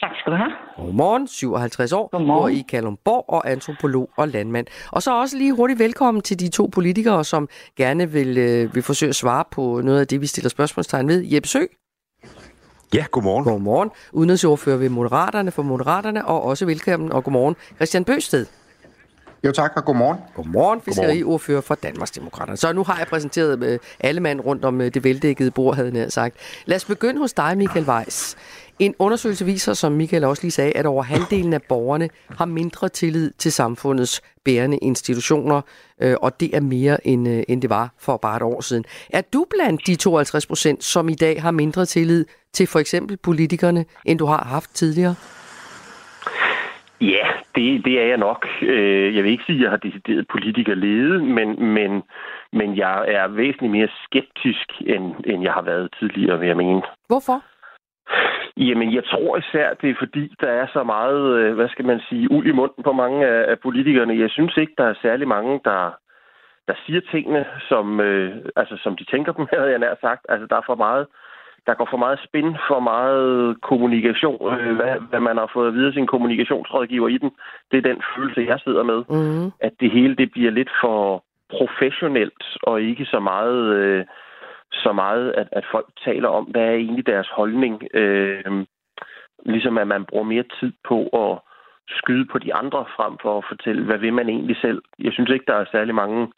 Tak skal du have. Godmorgen, 57 år, Godmorgen. bor i Kalumborg og antropolog og landmand. Og så også lige hurtigt velkommen til de to politikere, som gerne vil, øh, vil forsøge at svare på noget af det, vi stiller spørgsmålstegn ved. Jeppe Sø. Ja, godmorgen. Godmorgen. Udenrigsordfører ved Moderaterne for Moderaterne, og også velkommen og godmorgen. Christian Bøsted. Jo tak, og godmorgen. Godmorgen, fiskeriordfører for Danmarksdemokraterne. Så nu har jeg præsenteret øh, alle mand rundt om øh, det veldækkede bord, havde jeg sagt. Lad os begynde hos dig, Michael Weiss. En undersøgelse viser, som Michael også lige sagde, at over halvdelen af borgerne har mindre tillid til samfundets bærende institutioner, øh, og det er mere, end, end det var for bare et år siden. Er du blandt de 52 procent, som i dag har mindre tillid til for eksempel politikerne, end du har haft tidligere? Ja, det, det er jeg nok. Øh, Jeg vil ikke sige, at jeg har decideret politikerlede, men, men, men jeg er væsentligt mere skeptisk, end, end jeg har været tidligere, vil jeg mene. Hvorfor? Jamen, jeg tror især, det er fordi, der er så meget, øh, hvad skal man sige, uld i munden på mange af, af politikerne. Jeg synes ikke, der er særlig mange, der, der siger tingene, som, øh, altså, som de tænker dem, havde jeg nær sagt. Altså, der er for meget, der går for meget spin, for meget kommunikation, øh, hvad, hvad man har fået at vide af sin kommunikationsrådgiver i den. Det er den følelse, jeg sidder med. Mm. At det hele, det bliver lidt for professionelt, og ikke så meget... Øh, så meget, at, at folk taler om, hvad er egentlig deres holdning. Øh, ligesom at man bruger mere tid på at skyde på de andre, frem for at fortælle, hvad vil man egentlig selv. Jeg synes ikke, der er særlig mange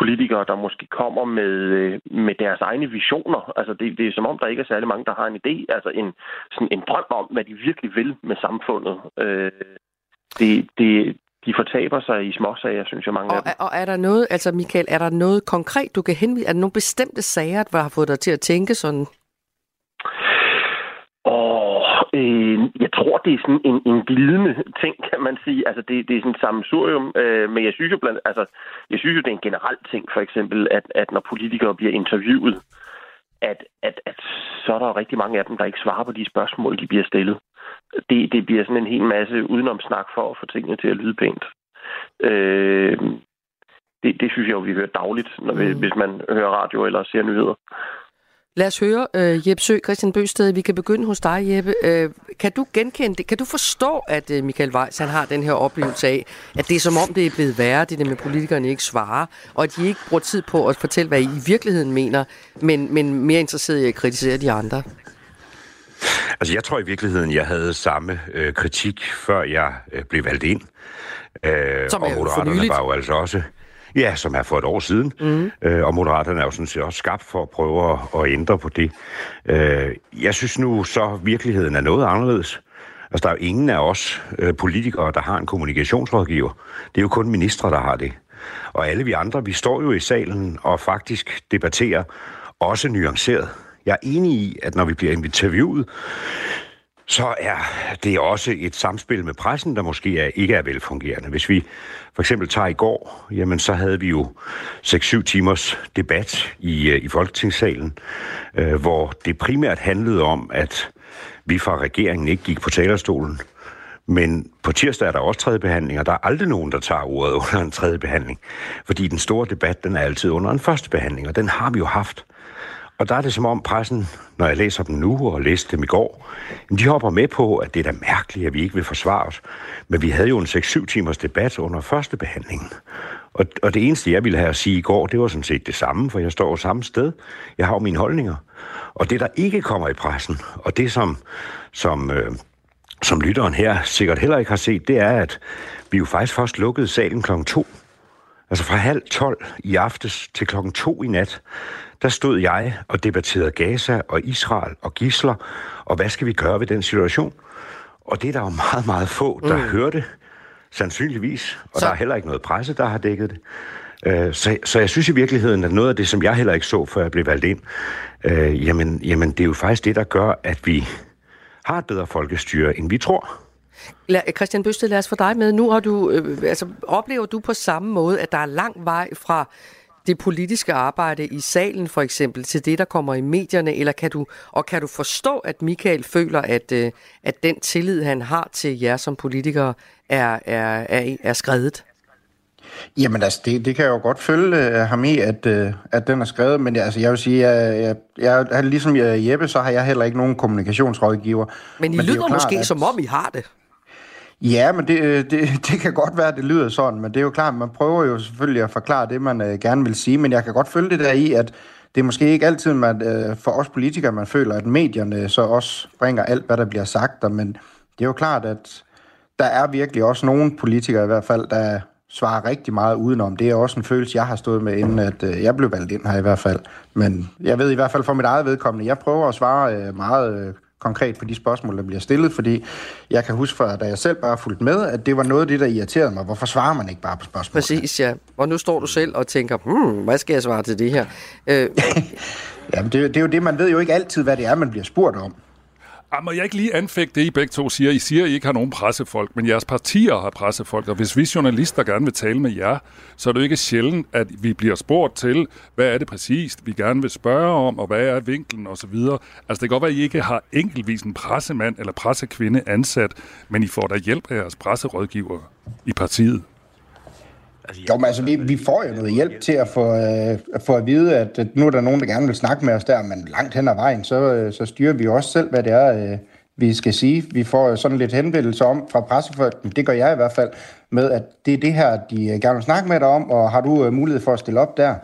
politikere, der måske kommer med, øh, med deres egne visioner. Altså det, det er som om, der ikke er særlig mange, der har en idé, altså en, sådan en drøm om, hvad de virkelig vil med samfundet. Øh, det, det, de fortaber sig i småsager, synes jeg, mange Og, af dem. og er der noget, altså Michael, er der noget konkret, du kan henvise? Er der nogle bestemte sager, der har fået dig til at tænke sådan? Og øh, jeg tror, det er sådan en, en glidende ting, kan man sige. Altså, det, det er sådan et sammensurium. Øh, men jeg synes jo blandt, altså, jeg synes jo, det er en generel ting, for eksempel, at, at når politikere bliver interviewet, at, at, at så er der rigtig mange af dem, der ikke svarer på de spørgsmål, de bliver stillet. Det, det bliver sådan en hel masse udenomsnak for at få tingene til at lyde pænt. Øh, det, det synes jeg jo, vi hører dagligt, når vi, mm. hvis man hører radio eller ser nyheder. Lad os høre, uh, Jeppe Sø, Christian Bøsted, vi kan begynde hos dig, Jeppe. Uh, kan du genkende det? Kan du forstå, at uh, Michael Weiss han har den her oplevelse af, at det er som om, det er blevet værre, det der med, at politikerne ikke svarer, og at de ikke bruger tid på at fortælle, hvad I i virkeligheden mener, men, men mere interesseret i at kritisere de andre? Altså, jeg tror i virkeligheden, jeg havde samme øh, kritik, før jeg øh, blev valgt ind. Øh, Som og Moderaterne var jo altså også... Ja, som er for et år siden. Mm. Øh, og Moderaterne er jo sådan set også skabt for at prøve at, at ændre på det. Øh, jeg synes nu så, virkeligheden er noget anderledes. Altså, der er jo ingen af os øh, politikere, der har en kommunikationsrådgiver. Det er jo kun ministre, der har det. Og alle vi andre, vi står jo i salen og faktisk debatterer også nuanceret. Jeg er enig i, at når vi bliver interviewet, så er det også et samspil med pressen, der måske er, ikke er velfungerende. Hvis vi for eksempel tager i går, jamen så havde vi jo 6-7 timers debat i, øh, i Folketingssalen, øh, hvor det primært handlede om, at vi fra regeringen ikke gik på talerstolen. Men på tirsdag er der også tredje behandling, og der er aldrig nogen, der tager ordet under en tredje behandling. Fordi den store debat, den er altid under en første behandling, og den har vi jo haft. Og der er det som om pressen, når jeg læser dem nu og læste dem i går, de hopper med på, at det er da mærkeligt, at vi ikke vil forsvare os. Men vi havde jo en 6-7 timers debat under første behandling. Og, og det eneste, jeg ville have at sige i går, det var sådan set det samme, for jeg står jo samme sted. Jeg har jo mine holdninger. Og det, der ikke kommer i pressen, og det, som, som, øh, som lytteren her sikkert heller ikke har set, det er, at vi jo faktisk først lukkede salen klokken 2. Altså fra halv tolv i aftes til klokken 2 i nat, der stod jeg og debatterede Gaza og Israel og gisler, og hvad skal vi gøre ved den situation? Og det er der jo meget, meget få, der mm. hørte, sandsynligvis, og så... der er heller ikke noget presse, der har dækket det. Øh, Så, så jeg synes i virkeligheden, at noget af det, som jeg heller ikke så, før jeg blev valgt ind, øh, jamen, jamen det er jo faktisk det, der gør, at vi har et bedre folkestyre, end vi tror. Christian Bøsted, lad os få dig med. Nu har du, øh, altså, oplever du på samme måde, at der er lang vej fra det politiske arbejde i salen for eksempel til det, der kommer i medierne, eller kan du, og kan du forstå, at Michael føler, at, øh, at den tillid, han har til jer som politikere, er, er, er, er skrevet? Jamen altså, det, det kan jeg jo godt følge uh, ham i, at, uh, at den er skrevet, men altså, jeg vil sige, at jeg, jeg, jeg, ligesom Jeppe, så har jeg heller ikke nogen kommunikationsrådgiver. Men I jo lyder klart, måske, at- som om I har det. Ja, men det, øh, det, det kan godt være, at det lyder sådan, men det er jo klart, man prøver jo selvfølgelig at forklare det, man øh, gerne vil sige, men jeg kan godt følge det der i, at det er måske ikke altid man, øh, for os politikere, man føler, at medierne så også bringer alt, hvad der bliver sagt, der, men det er jo klart, at der er virkelig også nogle politikere i hvert fald, der svarer rigtig meget udenom. Det er også en følelse, jeg har stået med, inden at øh, jeg blev valgt ind her i hvert fald. Men jeg ved i hvert fald for mit eget vedkommende, jeg prøver at svare øh, meget øh, konkret på de spørgsmål, der bliver stillet, fordi jeg kan huske fra, da jeg selv bare fulgte med, at det var noget af det, der irriterede mig. Hvorfor svarer man ikke bare på spørgsmål? Præcis, ja. Og nu står du selv og tænker, hmm, hvad skal jeg svare til det her? Øh, Jamen, det, det er jo det, man ved jo ikke altid, hvad det er, man bliver spurgt om. Ah, må jeg ikke lige anfægte det, I begge to siger? I siger, at I ikke har nogen pressefolk, men jeres partier har pressefolk, og hvis vi journalister gerne vil tale med jer, så er det jo ikke sjældent, at vi bliver spurgt til, hvad er det præcist, vi gerne vil spørge om, og hvad er vinklen osv. Altså, det kan godt være, at I ikke har enkeltvis en pressemand eller pressekvinde ansat, men I får da hjælp af jeres presserådgiver i partiet. Jo, men altså, vi, vi får jo noget hjælp til at få, øh, at få at vide, at, nu er der nogen, der gerne vil snakke med os der, men langt hen ad vejen, så, øh, så styrer vi jo også selv, hvad det er, øh, vi skal sige. Vi får jo sådan lidt henvendelse om fra pressefolken, det gør jeg i hvert fald, med at det er det her, de øh, gerne vil snakke med dig om, og har du øh, mulighed for at stille op der?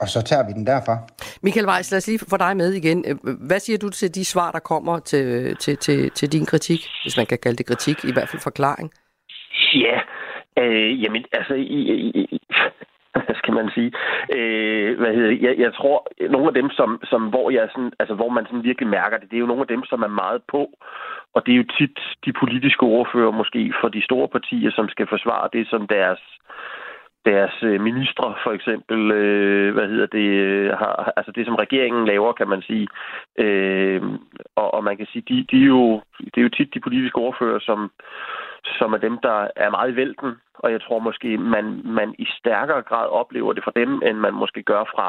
Og så tager vi den derfra. Michael Weiss, lad os lige få dig med igen. Hvad siger du til de svar, der kommer til, til, til, til din kritik, hvis man kan kalde det kritik, i hvert fald forklaring? Ja, øh, jamen altså, i, i, i, hvad skal man sige? Øh, hvad hedder det? Jeg, jeg tror, nogle af dem, som, som hvor, jeg sådan, altså, hvor man sådan virkelig mærker det, det er jo nogle af dem, som er meget på. Og det er jo tit de politiske ordfører, måske for de store partier, som skal forsvare det, som deres deres øh, ministre for eksempel, øh, hvad hedder det, øh, har, altså det som regeringen laver, kan man sige. Øh, og, og man kan sige, de, de er jo, det er jo tit de politiske ordfører, som, som er dem, der er meget i vælten. Og jeg tror måske, man, man i stærkere grad oplever det fra dem, end man måske gør fra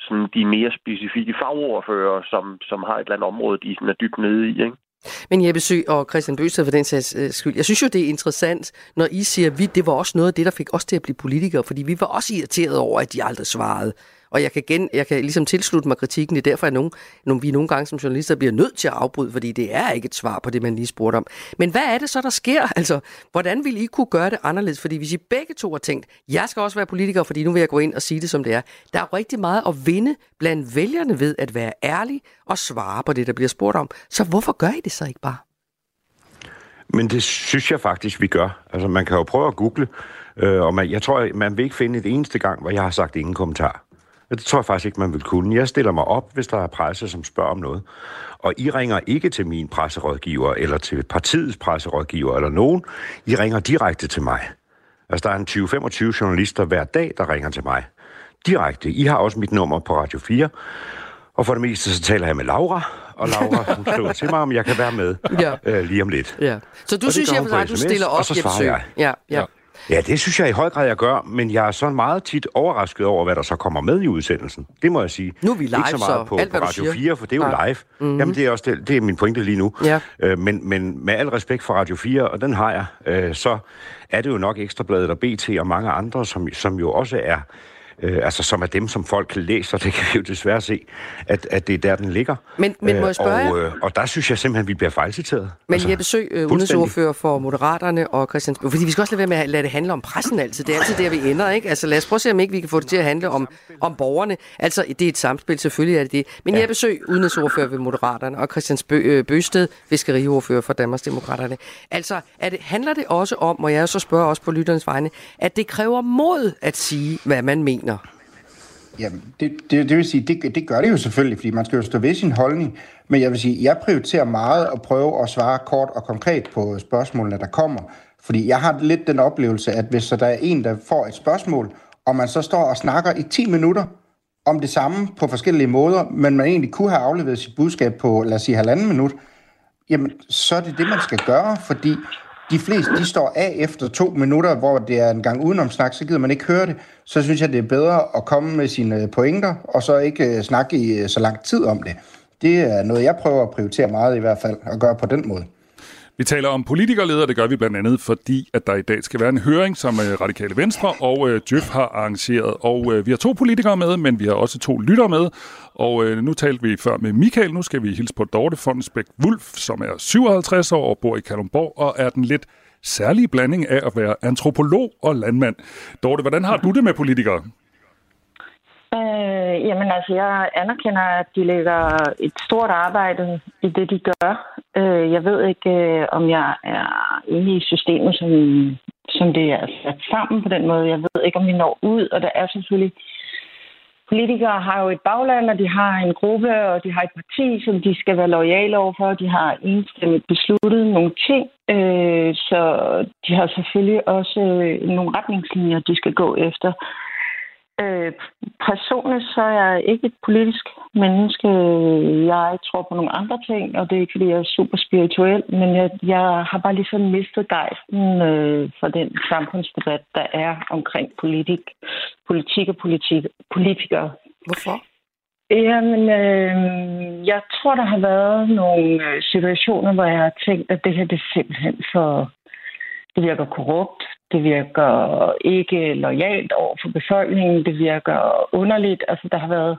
sådan de mere specifikke fagordfører, som, som har et eller andet område, de sådan er dybt nede i. Ikke? Men Jeppe Sø og Christian Bøsted for den sags øh, skyld, jeg synes jo, det er interessant, når I siger, at vi, det var også noget af det, der fik os til at blive politikere, fordi vi var også irriteret over, at de aldrig svarede. Og jeg kan, gen, jeg kan ligesom tilslutte mig kritikken. Det er derfor, at nogen, nogle, vi nogle gange som journalister bliver nødt til at afbryde, fordi det er ikke et svar på det, man lige spurgte om. Men hvad er det så, der sker? Altså, hvordan vil I kunne gøre det anderledes? Fordi hvis I begge to har tænkt, jeg skal også være politiker, fordi nu vil jeg gå ind og sige det, som det er. Der er jo rigtig meget at vinde blandt vælgerne ved at være ærlig og svare på det, der bliver spurgt om. Så hvorfor gør I det så ikke bare? Men det synes jeg faktisk, vi gør. Altså, man kan jo prøve at google, øh, og man, jeg tror, man vil ikke finde et eneste gang, hvor jeg har sagt ingen kommentar. Det tror jeg faktisk ikke, man vil kunne. Jeg stiller mig op, hvis der er presse, som spørger om noget. Og I ringer ikke til min presserådgiver, eller til partiets presserådgiver, eller nogen. I ringer direkte til mig. Altså, der er en 20-25 journalister hver dag, der ringer til mig. Direkte. I har også mit nummer på Radio 4. Og for det meste, så taler jeg med Laura. Og Laura, hun skriver til mig, om jeg kan være med Ja. øh, lige om lidt. Ja. Så du Og synes, jeg dig, du stiller op, og så svarer jeg. Ja, ja. Ja, det synes jeg i høj grad, jeg gør, men jeg er så meget tit overrasket over, hvad der så kommer med i udsendelsen. Det må jeg sige. Nu er vi live, Ikke så meget så på, alt, på Radio siger. 4, for det er jo Nej. live. Mhm. Mm-hmm. Jamen, det er også det, det er min pointe lige nu. Ja. Øh, men, men med al respekt for Radio 4, og den har jeg, øh, så er det jo nok Ekstrabladet og BT og mange andre, som, som jo også er øh, altså som er dem, som folk læser, det kan vi jo desværre se, at, at det er der, den ligger. Men, men må jeg spørge og, øh, og der synes jeg simpelthen, vi bliver fejlciteret. Men altså, Jeppe Sø, øh, udenrigsordfører for Moderaterne og Christian... Fordi vi skal også lade være med at lade det handle om pressen altid. Det er altid der, vi ender, ikke? Altså lad os prøve at se, om ikke vi kan få det til at handle om, om borgerne. Altså, det er et samspil, selvfølgelig er det det. Men ja. Jeppe Sø, udenrigsordfører ved Moderaterne, og Christian Spø, øh, Bøsted, fiskeriordfører for Danmarksdemokraterne. Altså, er det, handler det også om, må jeg så spørge også på lytternes vegne, at det kræver mod at sige, hvad man mener? Jamen, det, det, det vil sige, det, det gør det jo selvfølgelig, fordi man skal jo stå ved sin holdning. Men jeg vil sige, jeg prioriterer meget at prøve at svare kort og konkret på spørgsmålene, der kommer. Fordi jeg har lidt den oplevelse, at hvis så der er en, der får et spørgsmål, og man så står og snakker i 10 minutter om det samme på forskellige måder, men man egentlig kunne have afleveret sit budskab på, lad os sige, halvanden minut, jamen, så er det det, man skal gøre, fordi de fleste, de står af efter to minutter, hvor det er en gang udenomsnak, så gider man ikke høre det. Så synes jeg, det er bedre at komme med sine øh, pointer, og så ikke øh, snakke i øh, så lang tid om det. Det er noget, jeg prøver at prioritere meget i hvert fald, at gøre på den måde. Vi taler om politikerleder, det gør vi blandt andet, fordi at der i dag skal være en høring, som øh, Radikale Venstre og øh, Djøf har arrangeret. Og øh, vi har to politikere med, men vi har også to lyttere med. Og øh, nu talte vi før med Michael, nu skal vi hilse på Dorte Fondensbæk Wulf, som er 57 år og bor i Kalundborg, og er den lidt særlige blanding af at være antropolog og landmand. Dorte, hvordan har du det med politikere? Øh, jamen altså, jeg anerkender, at de lægger et stort arbejde i det, de gør. Øh, jeg ved ikke, øh, om jeg er inde i systemet, som, som det er sat sammen på den måde. Jeg ved ikke, om vi når ud, og der er selvfølgelig... Politikere har jo et bagland, og de har en gruppe, og de har et parti, som de skal være lojale overfor. De har enstemmigt besluttet nogle ting, øh, så de har selvfølgelig også øh, nogle retningslinjer, de skal gå efter. Øh, Øh, personligt så er jeg ikke et politisk menneske. Jeg tror på nogle andre ting, og det er ikke, fordi jeg er super spirituel, men jeg, jeg har bare ligesom mistet gejsten øh, for den samfundsdebat, der er omkring politik, politik og politik, politikere. Hvorfor? Jamen, øh, jeg tror, der har været nogle øh, situationer, hvor jeg har tænkt, at det her det er simpelthen for... Det virker korrupt, det virker ikke lojalt over for befolkningen, det virker underligt. Altså, der har været...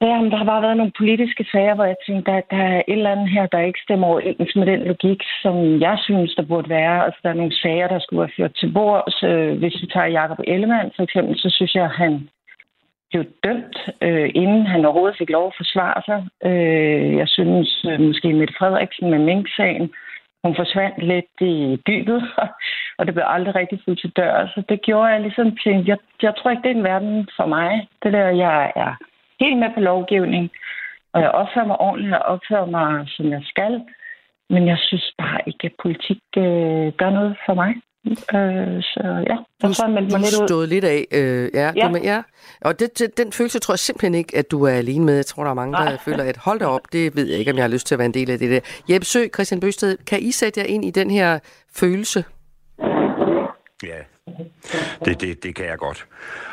Ja, men der har bare været nogle politiske sager, hvor jeg tænkte, at der er et eller andet her, der ikke stemmer overens med den logik, som jeg synes, der burde være. Altså, der er nogle sager, der skulle være ført til bords. Øh, hvis vi tager Jacob Ellemann for eksempel, så synes jeg, at han blev dømt, øh, inden han overhovedet fik lov at forsvare sig. Øh, jeg synes øh, måske Mette Frederiksen med Mink-sagen, hun forsvandt lidt i dybet, og det blev aldrig rigtig fuldt til dør. Så det gjorde jeg ligesom til, jeg, jeg tror ikke, det er en verden for mig. Det der, jeg er helt med på lovgivning, og jeg opfører mig ordentligt, og opfører mig, som jeg skal. Men jeg synes bare ikke, at politik øh, gør noget for mig. Øh, så ja, Du, så har jeg meldt mig du lidt ud. stået lidt af. Øh, ja, Ja. Du, men, ja. Og det, det, den følelse tror jeg simpelthen ikke, at du er alene med. Jeg tror, der er mange, der Nej. føler, at hold da op, det ved jeg ikke, om jeg har lyst til at være en del af det der. Jeppe Sø, Christian Bøsted, kan I sætte jer ind i den her følelse? Ja, det, det, det kan jeg godt.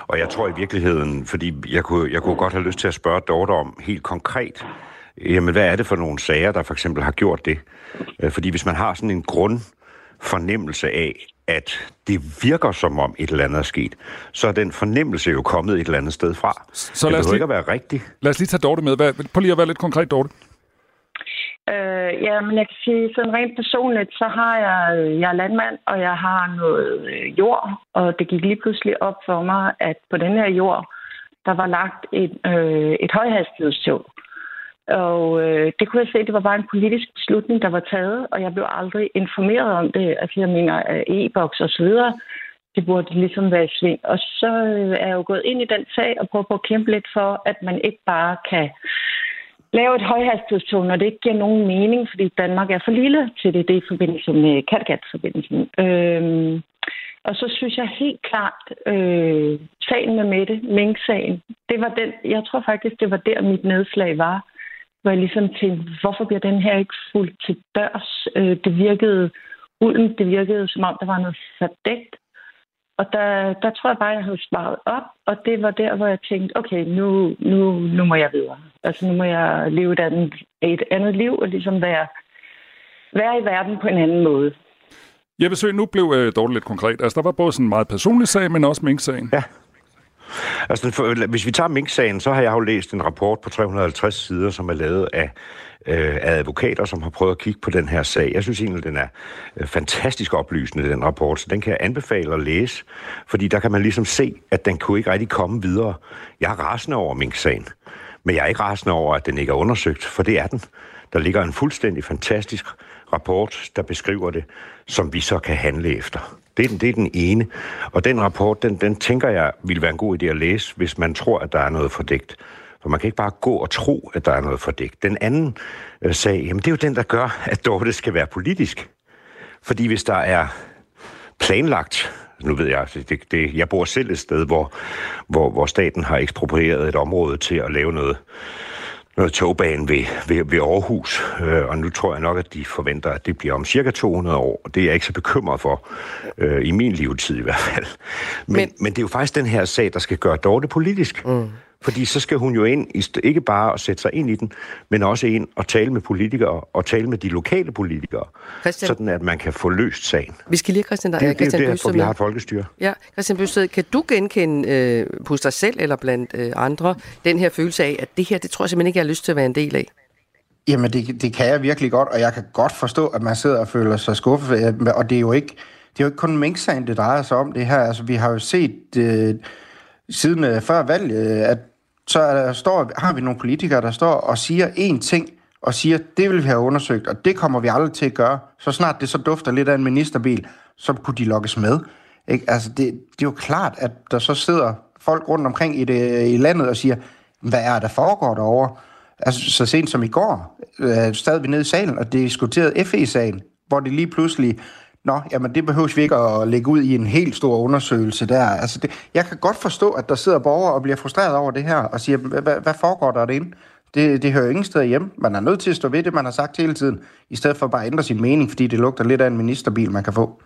Og jeg tror i virkeligheden, fordi jeg kunne, jeg kunne godt have lyst til at spørge Dorte om helt konkret, jamen hvad er det for nogle sager, der for eksempel har gjort det? Øh, Fordi hvis man har sådan en grundfornemmelse af, at det virker som om et eller andet er sket, så er den fornemmelse jo kommet et eller andet sted fra. Så det lad os lige- ikke at være rigtigt. Lad os lige tage Dorte med. Hvad, prøv lige at være lidt konkret, Dorte. Øh, ja, men jeg kan sige, sådan rent personligt, så har jeg, jeg er landmand, og jeg har noget øh, jord, og det gik lige pludselig op for mig, at på den her jord, der var lagt et, øh, et højhastighedstog. Og øh, det kunne jeg se, det var bare en politisk beslutning, der var taget, og jeg blev aldrig informeret om det. Altså jeg mener, øh, e-boks og så videre, det burde ligesom være i sving. Og så øh, er jeg jo gået ind i den sag og prøver på at kæmpe lidt for, at man ikke bare kan lave et højhastighedstog, når det ikke giver nogen mening, fordi Danmark er for lille til det, det er i forbindelse med Kattegat-forbindelsen. Øhm, og så synes jeg helt klart, øh, sagen med Mette, Mink-sagen, det var den, jeg tror faktisk, det var der, mit nedslag var. Hvor jeg ligesom tænkte, hvorfor bliver den her ikke fuldt til dørs? Øh, det virkede ulden, det virkede som om, der var noget fordækt. Og der, der tror jeg bare, jeg havde sparet op, og det var der, hvor jeg tænkte, okay, nu, nu, nu må jeg videre. Altså nu må jeg leve et andet, et andet liv, og ligesom være, være i verden på en anden måde. Jeppe Sø, nu blev øh, Dorte lidt konkret. Altså, der var både sådan en meget personlig sag, men også Mink-sagen. Ja. Altså, for, hvis vi tager Mink-sagen, så har jeg jo læst en rapport på 350 sider, som er lavet af øh, af advokater, som har prøvet at kigge på den her sag. Jeg synes egentlig, den er øh, fantastisk oplysende, den rapport, så den kan jeg anbefale at læse, fordi der kan man ligesom se, at den kunne ikke rigtig komme videre. Jeg er rasende over Mink-sagen, men jeg er ikke rasende over, at den ikke er undersøgt, for det er den. Der ligger en fuldstændig fantastisk rapport, der beskriver det, som vi så kan handle efter. Det er den, det er den ene. Og den rapport, den, den tænker jeg vil være en god idé at læse, hvis man tror, at der er noget fordægt. For man kan ikke bare gå og tro, at der er noget fordækt. Den anden øh, sag, jamen det er jo den, der gør, at Dorte skal være politisk. Fordi hvis der er planlagt, nu ved jeg, det, det, jeg bor selv et sted, hvor, hvor, hvor staten har eksproprieret et område til at lave noget, noget togbane ved, ved, ved Aarhus, øh, og nu tror jeg nok, at de forventer, at det bliver om cirka 200 år, og det er jeg ikke så bekymret for, øh, i min levetid i hvert fald. Men, men, men det er jo faktisk den her sag, der skal gøre Dorte politisk. Mm. Fordi så skal hun jo ind, ikke bare at sætte sig ind i den, men også ind og tale med politikere, og tale med de lokale politikere, Christian, sådan at man kan få løst sagen. Vi skal lige Christian, der, det, Christian det er derfor, vi har et folkestyre. Ja, Christian Bøsted, kan du genkende øh, hos dig selv eller blandt øh, andre den her følelse af, at det her, det tror jeg simpelthen ikke, jeg har lyst til at være en del af? Jamen, det, det kan jeg virkelig godt, og jeg kan godt forstå, at man sidder og føler sig skuffet, og det er jo ikke, det er jo ikke kun mink det drejer sig om det her. Altså, vi har jo set øh, siden øh, før valget, at så er der, står, har vi nogle politikere, der står og siger én ting, og siger, det vil vi have undersøgt, og det kommer vi aldrig til at gøre. Så snart det så dufter lidt af en ministerbil, så kunne de lokkes med. Ikke? Altså, det, det er jo klart, at der så sidder folk rundt omkring i, det, i landet og siger, hvad er der foregår derovre? Altså, så sent som i går, øh, sad vi nede i salen og diskuterede FE-sagen, hvor det lige pludselig Nå, jamen det behøves vi ikke at lægge ud i en helt stor undersøgelse der. Altså det, jeg kan godt forstå, at der sidder borgere og bliver frustreret over det her, og siger, hvad foregår der derinde? Det, det hører ingen steder hjemme. Man er nødt til at stå ved det, man har sagt hele tiden, i stedet for bare at ændre sin mening, fordi det lugter lidt af en ministerbil, man kan få.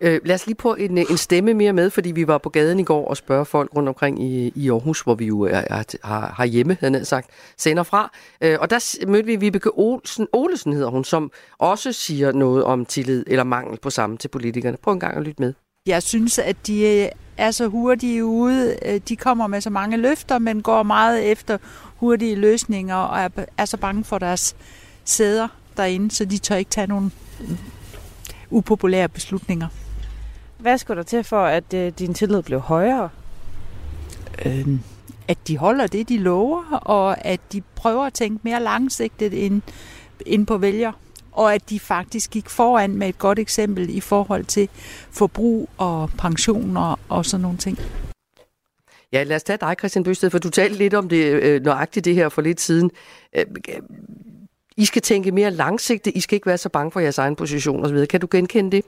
Øh, lad os lige på en, øh, en stemme mere med, fordi vi var på gaden i går og spørger folk rundt omkring i, i Aarhus, hvor vi jo er, er, har, har hjemme, havde jeg sagt, sender fra. Øh, og der mødte vi Vibeke Olsen, Olesen, hedder hun, som også siger noget om tillid eller mangel på samme til politikerne. Prøv en gang at lytte med. Jeg synes, at de øh, er så hurtige ude. Øh, de kommer med så mange løfter, men går meget efter hurtige løsninger og er, er så bange for deres sæder derinde, så de tør ikke tage nogen upopulære beslutninger. Hvad skulle der til for, at øh, din tillid blev højere? Øhm, at de holder det, de lover, og at de prøver at tænke mere langsigtet ind, ind på vælger og at de faktisk gik foran med et godt eksempel i forhold til forbrug og pensioner og sådan nogle ting. Ja, lad os tage dig, Christian Bøsted, for du talte lidt om det øh, nøjagtigt det her for lidt siden. Øh, i skal tænke mere langsigtet, I skal ikke være så bange for jeres egen position osv. Kan du genkende det?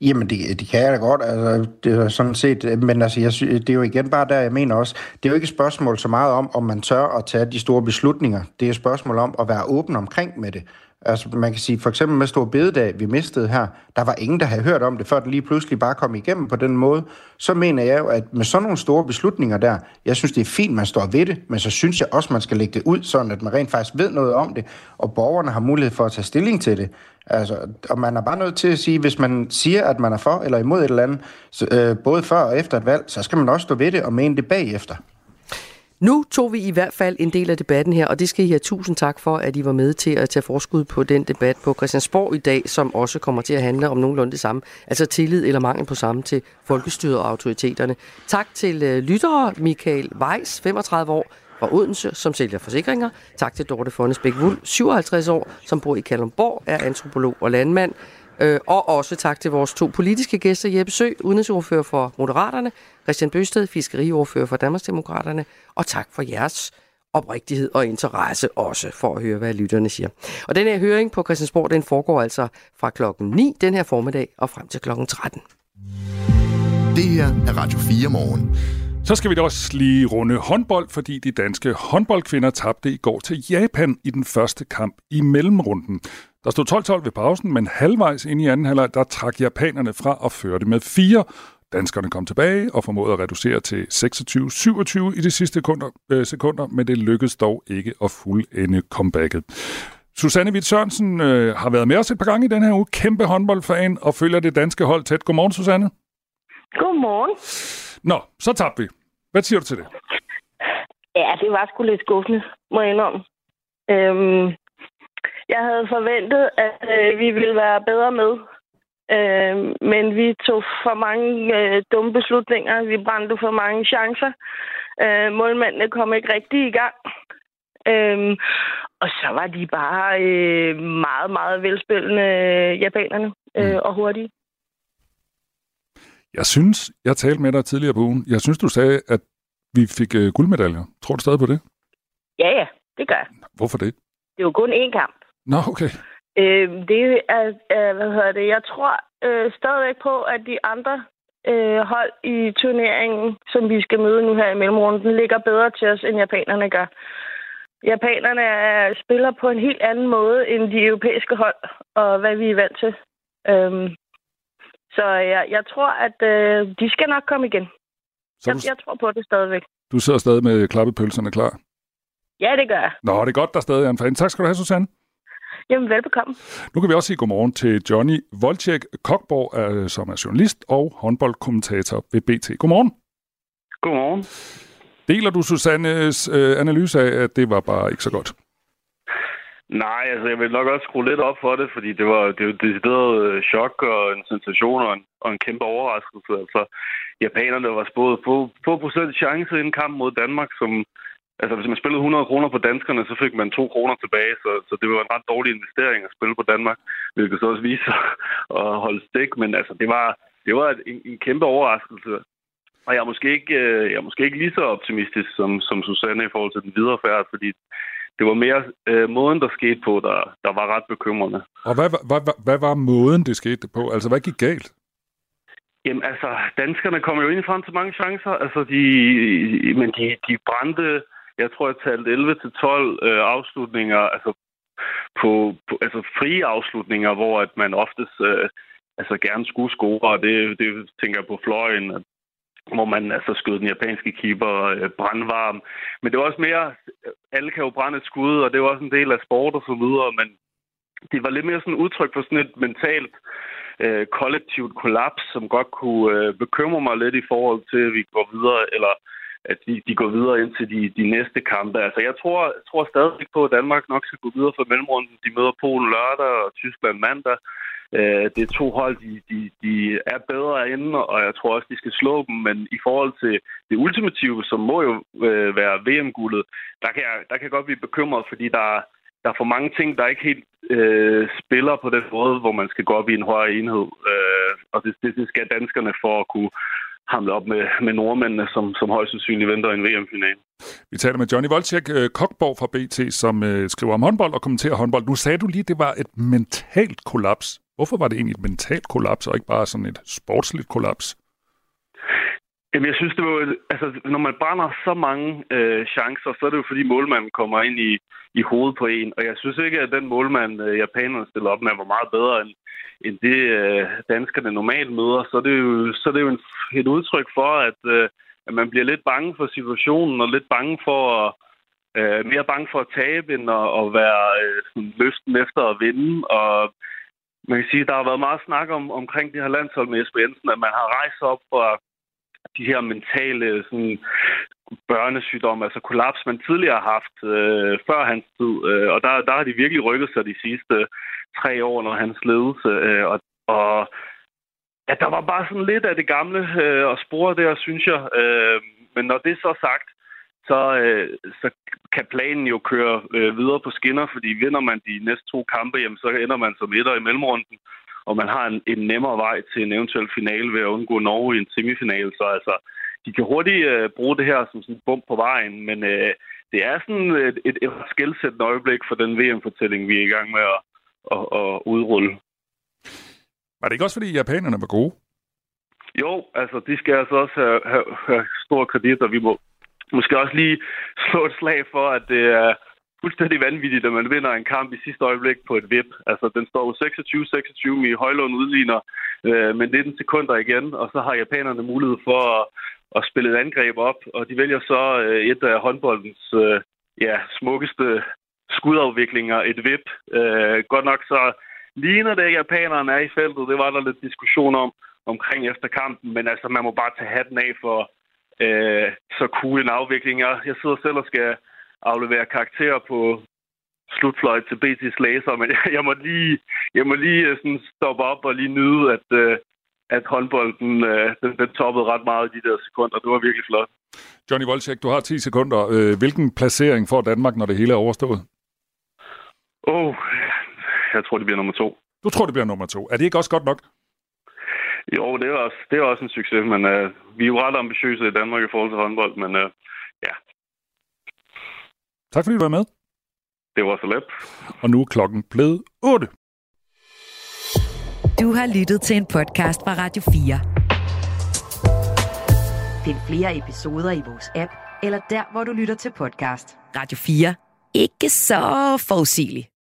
Jamen, det, det kan jeg da godt. Altså, det er sådan set, men altså, jeg, det er jo igen bare der, jeg mener også, det er jo ikke et spørgsmål så meget om, om man tør at tage de store beslutninger. Det er et spørgsmål om at være åben omkring med det. Altså man kan sige, for eksempel med Stor Bededag, vi mistede her, der var ingen, der havde hørt om det, før det lige pludselig bare kom igennem på den måde. Så mener jeg jo, at med sådan nogle store beslutninger der, jeg synes, det er fint, man står ved det, men så synes jeg også, man skal lægge det ud, sådan at man rent faktisk ved noget om det, og borgerne har mulighed for at tage stilling til det. Altså, og man er bare nødt til at sige, hvis man siger, at man er for eller imod et eller andet, så, øh, både før og efter et valg, så skal man også stå ved det og mene det bagefter. Nu tog vi i hvert fald en del af debatten her, og det skal I have tusind tak for, at I var med til at tage forskud på den debat på Christiansborg i dag, som også kommer til at handle om nogenlunde det samme, altså tillid eller mangel på samme til folkestyret og autoriteterne. Tak til øh, lyttere, Michael Weiss, 35 år, fra Odense, som sælger forsikringer. Tak til Dorte Fonnesbæk Wuld, 57 år, som bor i Kalundborg, er antropolog og landmand. Øh, og også tak til vores to politiske gæster, Jeppe Sø, udenrigsordfører for Moderaterne, Christian Bøsted, fiskeriordfører for Danmarksdemokraterne, og tak for jeres oprigtighed og interesse også for at høre, hvad lytterne siger. Og den her høring på Christiansborg, den foregår altså fra klokken 9 den her formiddag og frem til klokken 13. Det her er Radio 4 morgen. Så skal vi da også lige runde håndbold, fordi de danske håndboldkvinder tabte i går til Japan i den første kamp i mellemrunden. Der stod 12-12 ved pausen, men halvvejs ind i anden halvleg, der trak japanerne fra og førte med fire. Danskerne kom tilbage og formåede at reducere til 26-27 i de sidste sekunder, øh, sekunder, men det lykkedes dog ikke at fuldende comebacket. Susanne Witt Sørensen øh, har været med os et par gange i den her uge. Kæmpe håndboldfan og følger det danske hold tæt. Godmorgen, Susanne. Godmorgen. Nå, så tabte vi. Hvad siger du til det? Ja, det var sgu lidt skuffende, må jeg indrømme. Øhm, jeg havde forventet, at øh, vi ville være bedre med. Øh, men vi tog for mange øh, dumme beslutninger. Vi brændte for mange chancer. Øh, målmændene kom ikke rigtig i gang. Øh, og så var de bare øh, meget, meget velspillende øh, japanerne øh, og hurtige. Jeg synes, jeg talte med dig tidligere på ugen. Jeg synes, du sagde, at vi fik øh, guldmedaljer. Tror du stadig på det? Ja, ja, det gør jeg. Hvorfor det? Det jo kun én kamp. Nå, okay. Øh, det er, er, hvad hedder det, jeg tror øh, stadigvæk på, at de andre øh, hold i turneringen, som vi skal møde nu her i mellemrunden, ligger bedre til os, end japanerne gør. Japanerne er, spiller på en helt anden måde end de europæiske hold, og hvad vi er vant til. Øhm, så jeg, jeg tror, at øh, de skal nok komme igen. Så Jeg, du- jeg tror på det stadigvæk. Du sidder stadig med klappepølserne klar. Ja, det gør jeg. Nå, det er godt, der stadig er en fan. Tak skal du have, Susanne. Jamen, velbekomme. Nu kan vi også sige godmorgen til Johnny Volchek Kokborg, øh, som er journalist og håndboldkommentator ved BT. Godmorgen. Godmorgen. Deler du Susannes øh, analyse af, at det var bare ikke så godt? Nej, altså jeg vil nok også skrue lidt op for det, fordi det var det var et decideret øh, chok og en sensation og en, og en kæmpe overraskelse. Altså, japanerne var spået på, på procent chance i en kamp mod Danmark, som Altså, hvis man spillede 100 kroner på danskerne, så fik man 2 kroner tilbage, så, så det var en ret dårlig investering at spille på Danmark, hvilket så også viser at holde stik. Men altså, det var, det var en, en kæmpe overraskelse. Og jeg er måske ikke, øh, jeg er måske ikke lige så optimistisk som, som Susanne i forhold til den videre færd, fordi det var mere øh, måden, der skete på, der, der var ret bekymrende. Og hvad, hvad, hvad, hvad var måden, det skete på? Altså, hvad gik galt? Jamen altså, danskerne kom jo ind frem til mange chancer, altså de, men de, de brændte, jeg tror, jeg talte 11 til 12 øh, afslutninger, altså på, på altså frie afslutninger, hvor at man oftest øh, altså gerne skulle score, og det, det tænker jeg på fløjen, at, hvor man altså skød den japanske keeper øh, brandvarm. Men det var også mere, alle kan jo brænde et skud, og det var også en del af sport og så videre, men det var lidt mere sådan et udtryk for sådan et mentalt øh, kollektivt kollaps, som godt kunne øh, bekymre mig lidt i forhold til, at vi går videre, eller at de, de går videre ind til de, de næste kampe. Altså, jeg tror, jeg tror stadig på, at Danmark nok skal gå videre for mellemrunden. De møder Polen lørdag og Tyskland mandag. Øh, det er to hold, de, de, de er bedre inde, og jeg tror også, de skal slå dem. Men i forhold til det ultimative, som må jo øh, være VM-guldet, der kan, jeg, der kan jeg godt blive bekymret, fordi der, der er for mange ting, der ikke helt øh, spiller på den måde, hvor man skal gå op i en højere enhed. Øh, og det, det, det skal danskerne for at kunne hamle op med, med nordmændene, som, som højst sandsynligt venter en VM-finale. Vi taler med Johnny Volchek øh, Kokborg fra BT, som øh, skriver om håndbold og kommenterer håndbold. Nu sagde du lige, at det var et mentalt kollaps. Hvorfor var det egentlig et mentalt kollaps, og ikke bare sådan et sportsligt kollaps? Jamen, jeg synes, det var... Altså, når man brænder så mange øh, chancer, så er det jo fordi målmanden kommer ind i, i hovedet på en. Og jeg synes ikke, at den målmand, øh, japanerne stiller op med, var meget bedre end, end det, øh, danskerne normalt møder. Så er det jo, så er det jo en, et udtryk for, at, øh, at man bliver lidt bange for situationen, og lidt bange for at, øh, mere bange for at tabe, end at, at være øh, sådan, lysten efter at vinde. Og man kan sige, at der har været meget snak om, omkring det her landshold med Jesper Jensen, at man har rejst op fra de her mentale sådan, børnesygdomme, altså kollaps, man tidligere har haft øh, før hans tid. Øh, og der, der har de virkelig rykket sig de sidste tre år, når hans ledelse. Øh, og, og ja, der var bare sådan lidt af det gamle øh, og spore der, synes jeg. Øh, men når det er så sagt, så, øh, så kan planen jo køre øh, videre på skinner, fordi vinder man de næste to kampe, jamen, så ender man som etter i mellemrunden, og man har en, en nemmere vej til en eventuel finale ved at undgå Norge i en semifinale. Så altså, de kan hurtigt øh, bruge det her som sådan en bump på vejen, men øh, det er sådan et, et, et skældsættende øjeblik for den VM-fortælling, vi er i gang med at, at, at udrulle. Var det ikke også, fordi japanerne var gode? Jo, altså, de skal altså også have, have, have stor kredit, og vi må måske også lige slå et slag for, at det er fuldstændig vanvittigt, at man vinder en kamp i sidste øjeblik på et vip. Altså, den står jo 26-26, i Højlund udligner øh, med 19 sekunder igen, og så har japanerne mulighed for at, at spille et angreb op, og de vælger så øh, et af håndboldens øh, ja, smukkeste skudafviklinger, et vip. Øh, godt nok så ligner det, at japanerne er i feltet. Det var der lidt diskussion om omkring efter kampen, men altså, man må bare tage hatten af for øh, så cool en afvikling. Jeg, jeg sidder selv og skal aflevere karakterer på slutfløjt til BT's læser, men jeg, jeg må lige, jeg må lige øh, sådan stoppe op og lige nyde, at, øh, at håndbolden øh, den, den toppede ret meget i de der sekunder. Det var virkelig flot. Johnny Wolczek, du har 10 sekunder. Hvilken placering får Danmark, når det hele er overstået? Åh, oh, jeg tror, det bliver nummer to. Du tror, det bliver nummer to. Er det ikke også godt nok? Jo, det er også, det er også en succes, men øh, vi er jo ret ambitiøse i Danmark i forhold til håndbold, men øh, Tak fordi du var med. det var så let. Og nu er klokken blevet 8. Du har lyttet til en podcast fra Radio 4. Find flere episoder i vores app, eller der, hvor du lytter til podcast. Radio 4. Ikke så forudsigeligt.